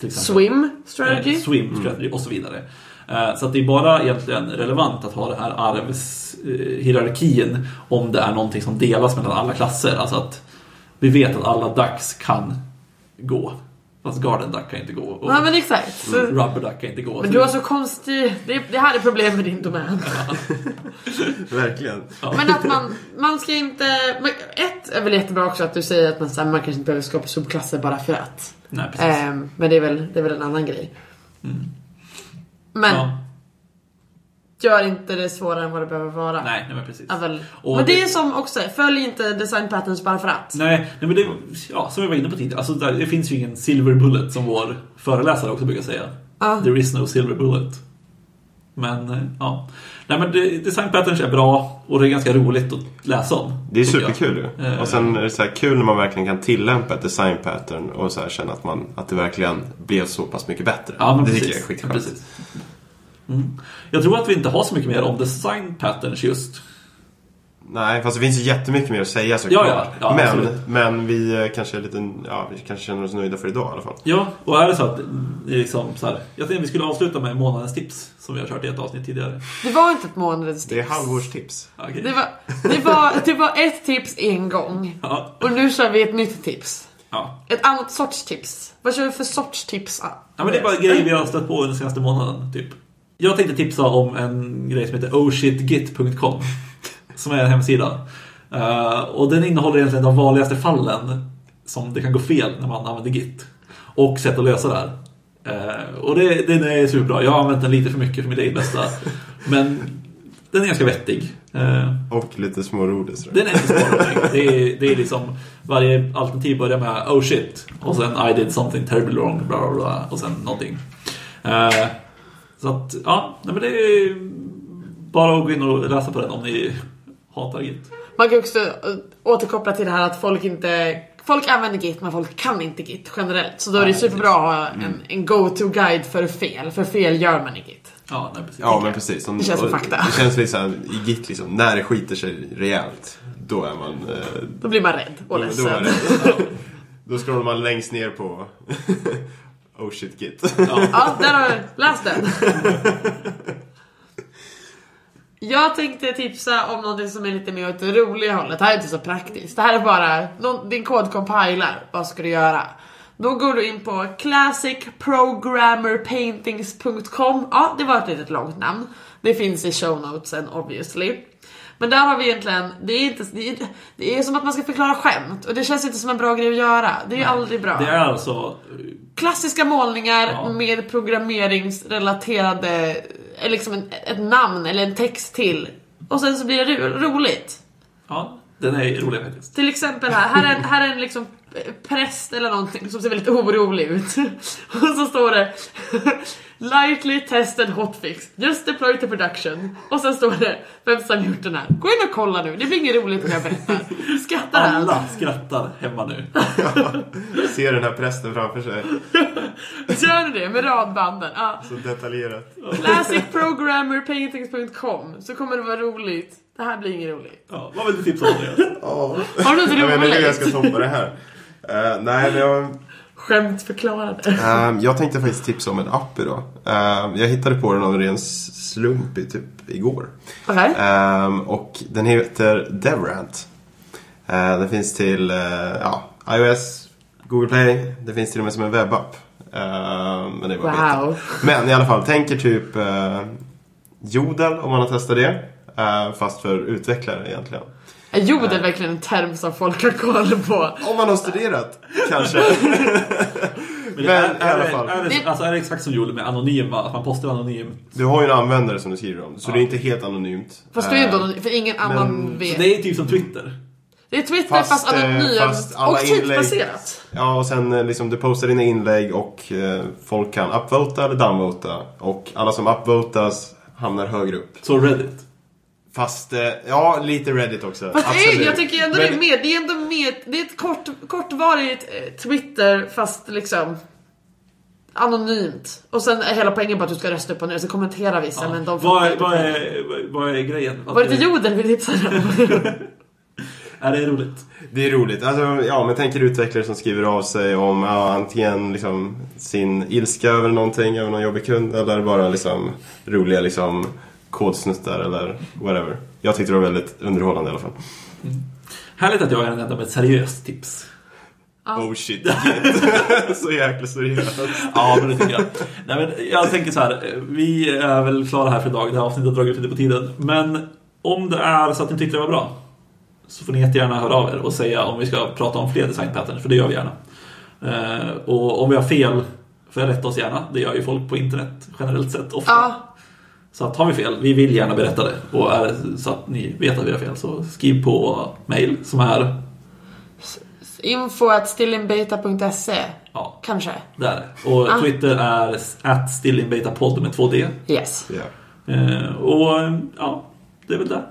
Till exempel. Swim strategy. Eh, swim strategy och så vidare. Eh, Så att det är bara egentligen relevant att ha den här arvshierarkin om det är någonting som delas mellan alla klasser. Alltså att vi vet att alla DAX kan gå. Fast Garden Duck kan inte gå. Och Ja men exakt. Så, Rubber Duck kan inte gå. men du har så konstig... Det, det här är problem med din domän. (laughs) Verkligen. Men att man, man ska inte... Ett är väl jättebra också att du säger att man, så här, man kanske inte behöver skapa subklasser bara för att. Nej, precis. Ehm, men det är, väl, det är väl en annan grej. Men Ja. Gör inte det svårare än vad det behöver vara. Nej, nej, men precis. Ja, väl. Och men det det- är som också, följ inte design patterns bara för att. Nej, nej men det, ja, som vi var inne på tidigare, alltså där, det finns ju ingen silver bullet som vår föreläsare också brukar säga. Ja. There is no silver bullet. Men, eh, ja. Nej men det, design patterns är bra och det är ganska roligt att läsa om. Det är superkul ju. Eh. Och sen är det så här kul när man verkligen kan tillämpa ett design pattern och så här känna att, man, att det verkligen blev så pass mycket bättre. Ja, men det precis. tycker jag är skitskönt. Mm. Jag tror att vi inte har så mycket mer om design patterns just. Nej, fast det finns ju jättemycket mer att säga såklart. Ja, ja. Ja, men, absolut. men vi eh, kanske är lite, ja, vi kanske känner oss nöjda för idag i alla fall. Ja, och är det så att är liksom så här, Jag tänkte vi skulle avsluta med månadens tips som vi har kört i ett avsnitt tidigare. Det var inte ett månadens Det är tips. halvårstips. Okej. Det var, det, var, det var ett tips en gång. Ja, Och nu kör vi ett nytt tips. ja. Ett annat sorts tips. Vad kör vi för sorts tips? ja, men det är bara grejer vi har stött på den senaste månaden, typ. Jag tänkte tipsa om en grej som heter oshitgit.com Som är en hemsida. Eh, och den innehåller egentligen de vanligaste fallen som det kan gå fel när man använder Git. Och sätt att lösa det här. Eh, och det, den är superbra. Jag har använt den lite för mycket för mitt eget bästa. Men den är ganska vettig. Eh, Och lite småroligt. sådär. den är inte svår det är, det är liksom Varje alternativ börjar med Oh shit Och sen I did something terribly wrong bla bla bla Och sen någonting Så att, ja, nej men det är Bara att gå in och läsa på den om ni hatar Git Man kan också eh, återkoppla till det här att folk inte Folk använder Git men folk kan inte Git generellt. Så då är det superbra att ha en, en go-to-guide för fel. För fel gör man i Git. Ja, nej precis Ja, men precis. Som- Det känns som fakta. Det känns såhär, i Git liksom, när det skiter sig rejält, då är man... Eh, Då blir man rädd och då, då, ledsen. är det, (laughs) då scrollar man längst ner på (laughs) Oh shit Git. Ja, (laughs) där har du. Läs den. Jag tänkte tipsa om något som är lite mer åt det roliga hållet. Det här är inte så praktiskt. Det här är bara, någon- din kod compilar. Vad ska du göra? Då går du in på classicprogrammerpaintings.com. Ja, det var ett litet långt namn. Det finns i show notesen obviously. Men där har vi egentligen, det är, inte, det, är, det är som att man ska förklara skämt och det känns inte som en bra grej att göra. Det är ju aldrig bra. Det är alltså Klassiska målningar Ja. med programmeringsrelaterade, eh, liksom en, ett namn eller en text till. Och sen så blir det ro- roligt. Ja, den är rolig faktiskt Till exempel här, här är en, här är en liksom eh, präst eller någonting som ser väldigt orolig ut. (laughs) Och så står det Lightly tested hotfix, just deploy to production. Och sen står det vem som gjort den här. Gå in och kolla nu, det blir inget roligt när jag berättar. Skrattar. Alla skrattar hemma nu (laughs) Ser den här prästen framför sig, Gör du det med radbanden? Ja. så detaljerat. Classicprogrammerpaintings.com så kommer det vara roligt. Det här blir inget roligt. ja, Vad vill du tipsa om Andreas? Har du något Jag vet inte hur jag ska roligt? toppa det här. Eh, nej, men jag, Skämt förklarade. Ehm, jag tänkte faktiskt tipsa om en app idag. Ehm, jag hittade på den av en ren slump i, typ igår. Okej. Ehm, och den heter Devrant. Ehm, den finns till eh, ja, iOS, Google Play. Det finns till och med som en webbapp. Ehm, men det beta. Wow. Men i alla fall, tänker typ uh, Jodel om man har testat det. Eh, fast för utvecklare egentligen. Är jodel verkligen en term som folk har koll på? Om man har studerat, kanske. (laughs) Men Men är, i alla är, fall. Är, är, det, alltså, är det exakt som Joel med anonyma? Att man postar anonymt? Du har ju en användare som du skriver om, så det är inte helt anonymt. Fast det är ju Eh, inte för ingen annan vet. Det är typ som Twitter. Det är Twitter fast, Fast, eh, anonymt fast och tidsbaserat. Ja, och sen eh, liksom du postar dina inlägg och eh, folk kan upvota eller downvota. Och alla som upvotas hamnar högre upp. Så Reddit. Fast, eh, ja, lite Reddit också. Fast Absolut. nej, jag tycker ändå det är Men- mer, det är ändå mer, det är ett kort, kortvarigt eh, Twitter fast liksom anonymt. Och sen är hela poängen bara att du ska rösta upp och ner, så kommenterar vissa men de vad, fattar är, vad, är, vad är grejen? Var det inte jodel vi tipsade? (laughs) Är det roligt? Det är roligt. Alltså, ja, men tänk er utvecklare som skriver av sig om ja, antingen liksom, sin ilska över någonting, över någon jobbig kund, eller bara liksom, roliga liksom, kodsnuttar eller whatever. Jag tyckte det var väldigt underhållande i alla fall. Härligt att jag är den enda med ett seriöst tips. Oh shit. (laughs) Så jäkla seriöst. Ja, men det tycker jag. Nej, men jag tänker så här. Vi är väl klara här för idag. Det här avsnittet har dragit lite på tiden. Men om det är så att ni tyckte det var bra så får ni jättegärna höra av er och säga om vi ska prata om fler design patterns, för det gör vi gärna. Eh, och om vi har fel, får jag rätta oss gärna. Det gör ju folk på internet generellt sett ofta. Ja, Så att har vi fel, vi vill gärna berätta det. Och är det så att ni vet att vi har fel så skriv på mail som är, info at stillinbeta.se ja, kanske. där. Och Ah. Twitter är at stillinbetapodd med två D. Yes. Ja. Eh, och ja, det är väl det.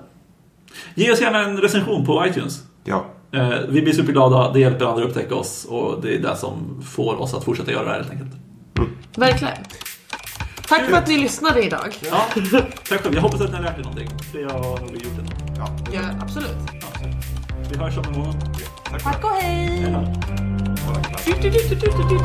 Ge oss gärna en recension på iTunes. Ja. Eh, vi blir superglada, det hjälper andra att upptäcka oss och det är det som får oss att fortsätta göra det här helt enkelt. Verkligen. Tack för att ni lyssnade idag. Ja, tack själv. Jag hoppas att ni har lärt er någonting. Det har nog gjort det. ja. Ja, absolut. Ja, vi hörs om en månad. Tack. Tack och hej! Hej då. Du, du, du.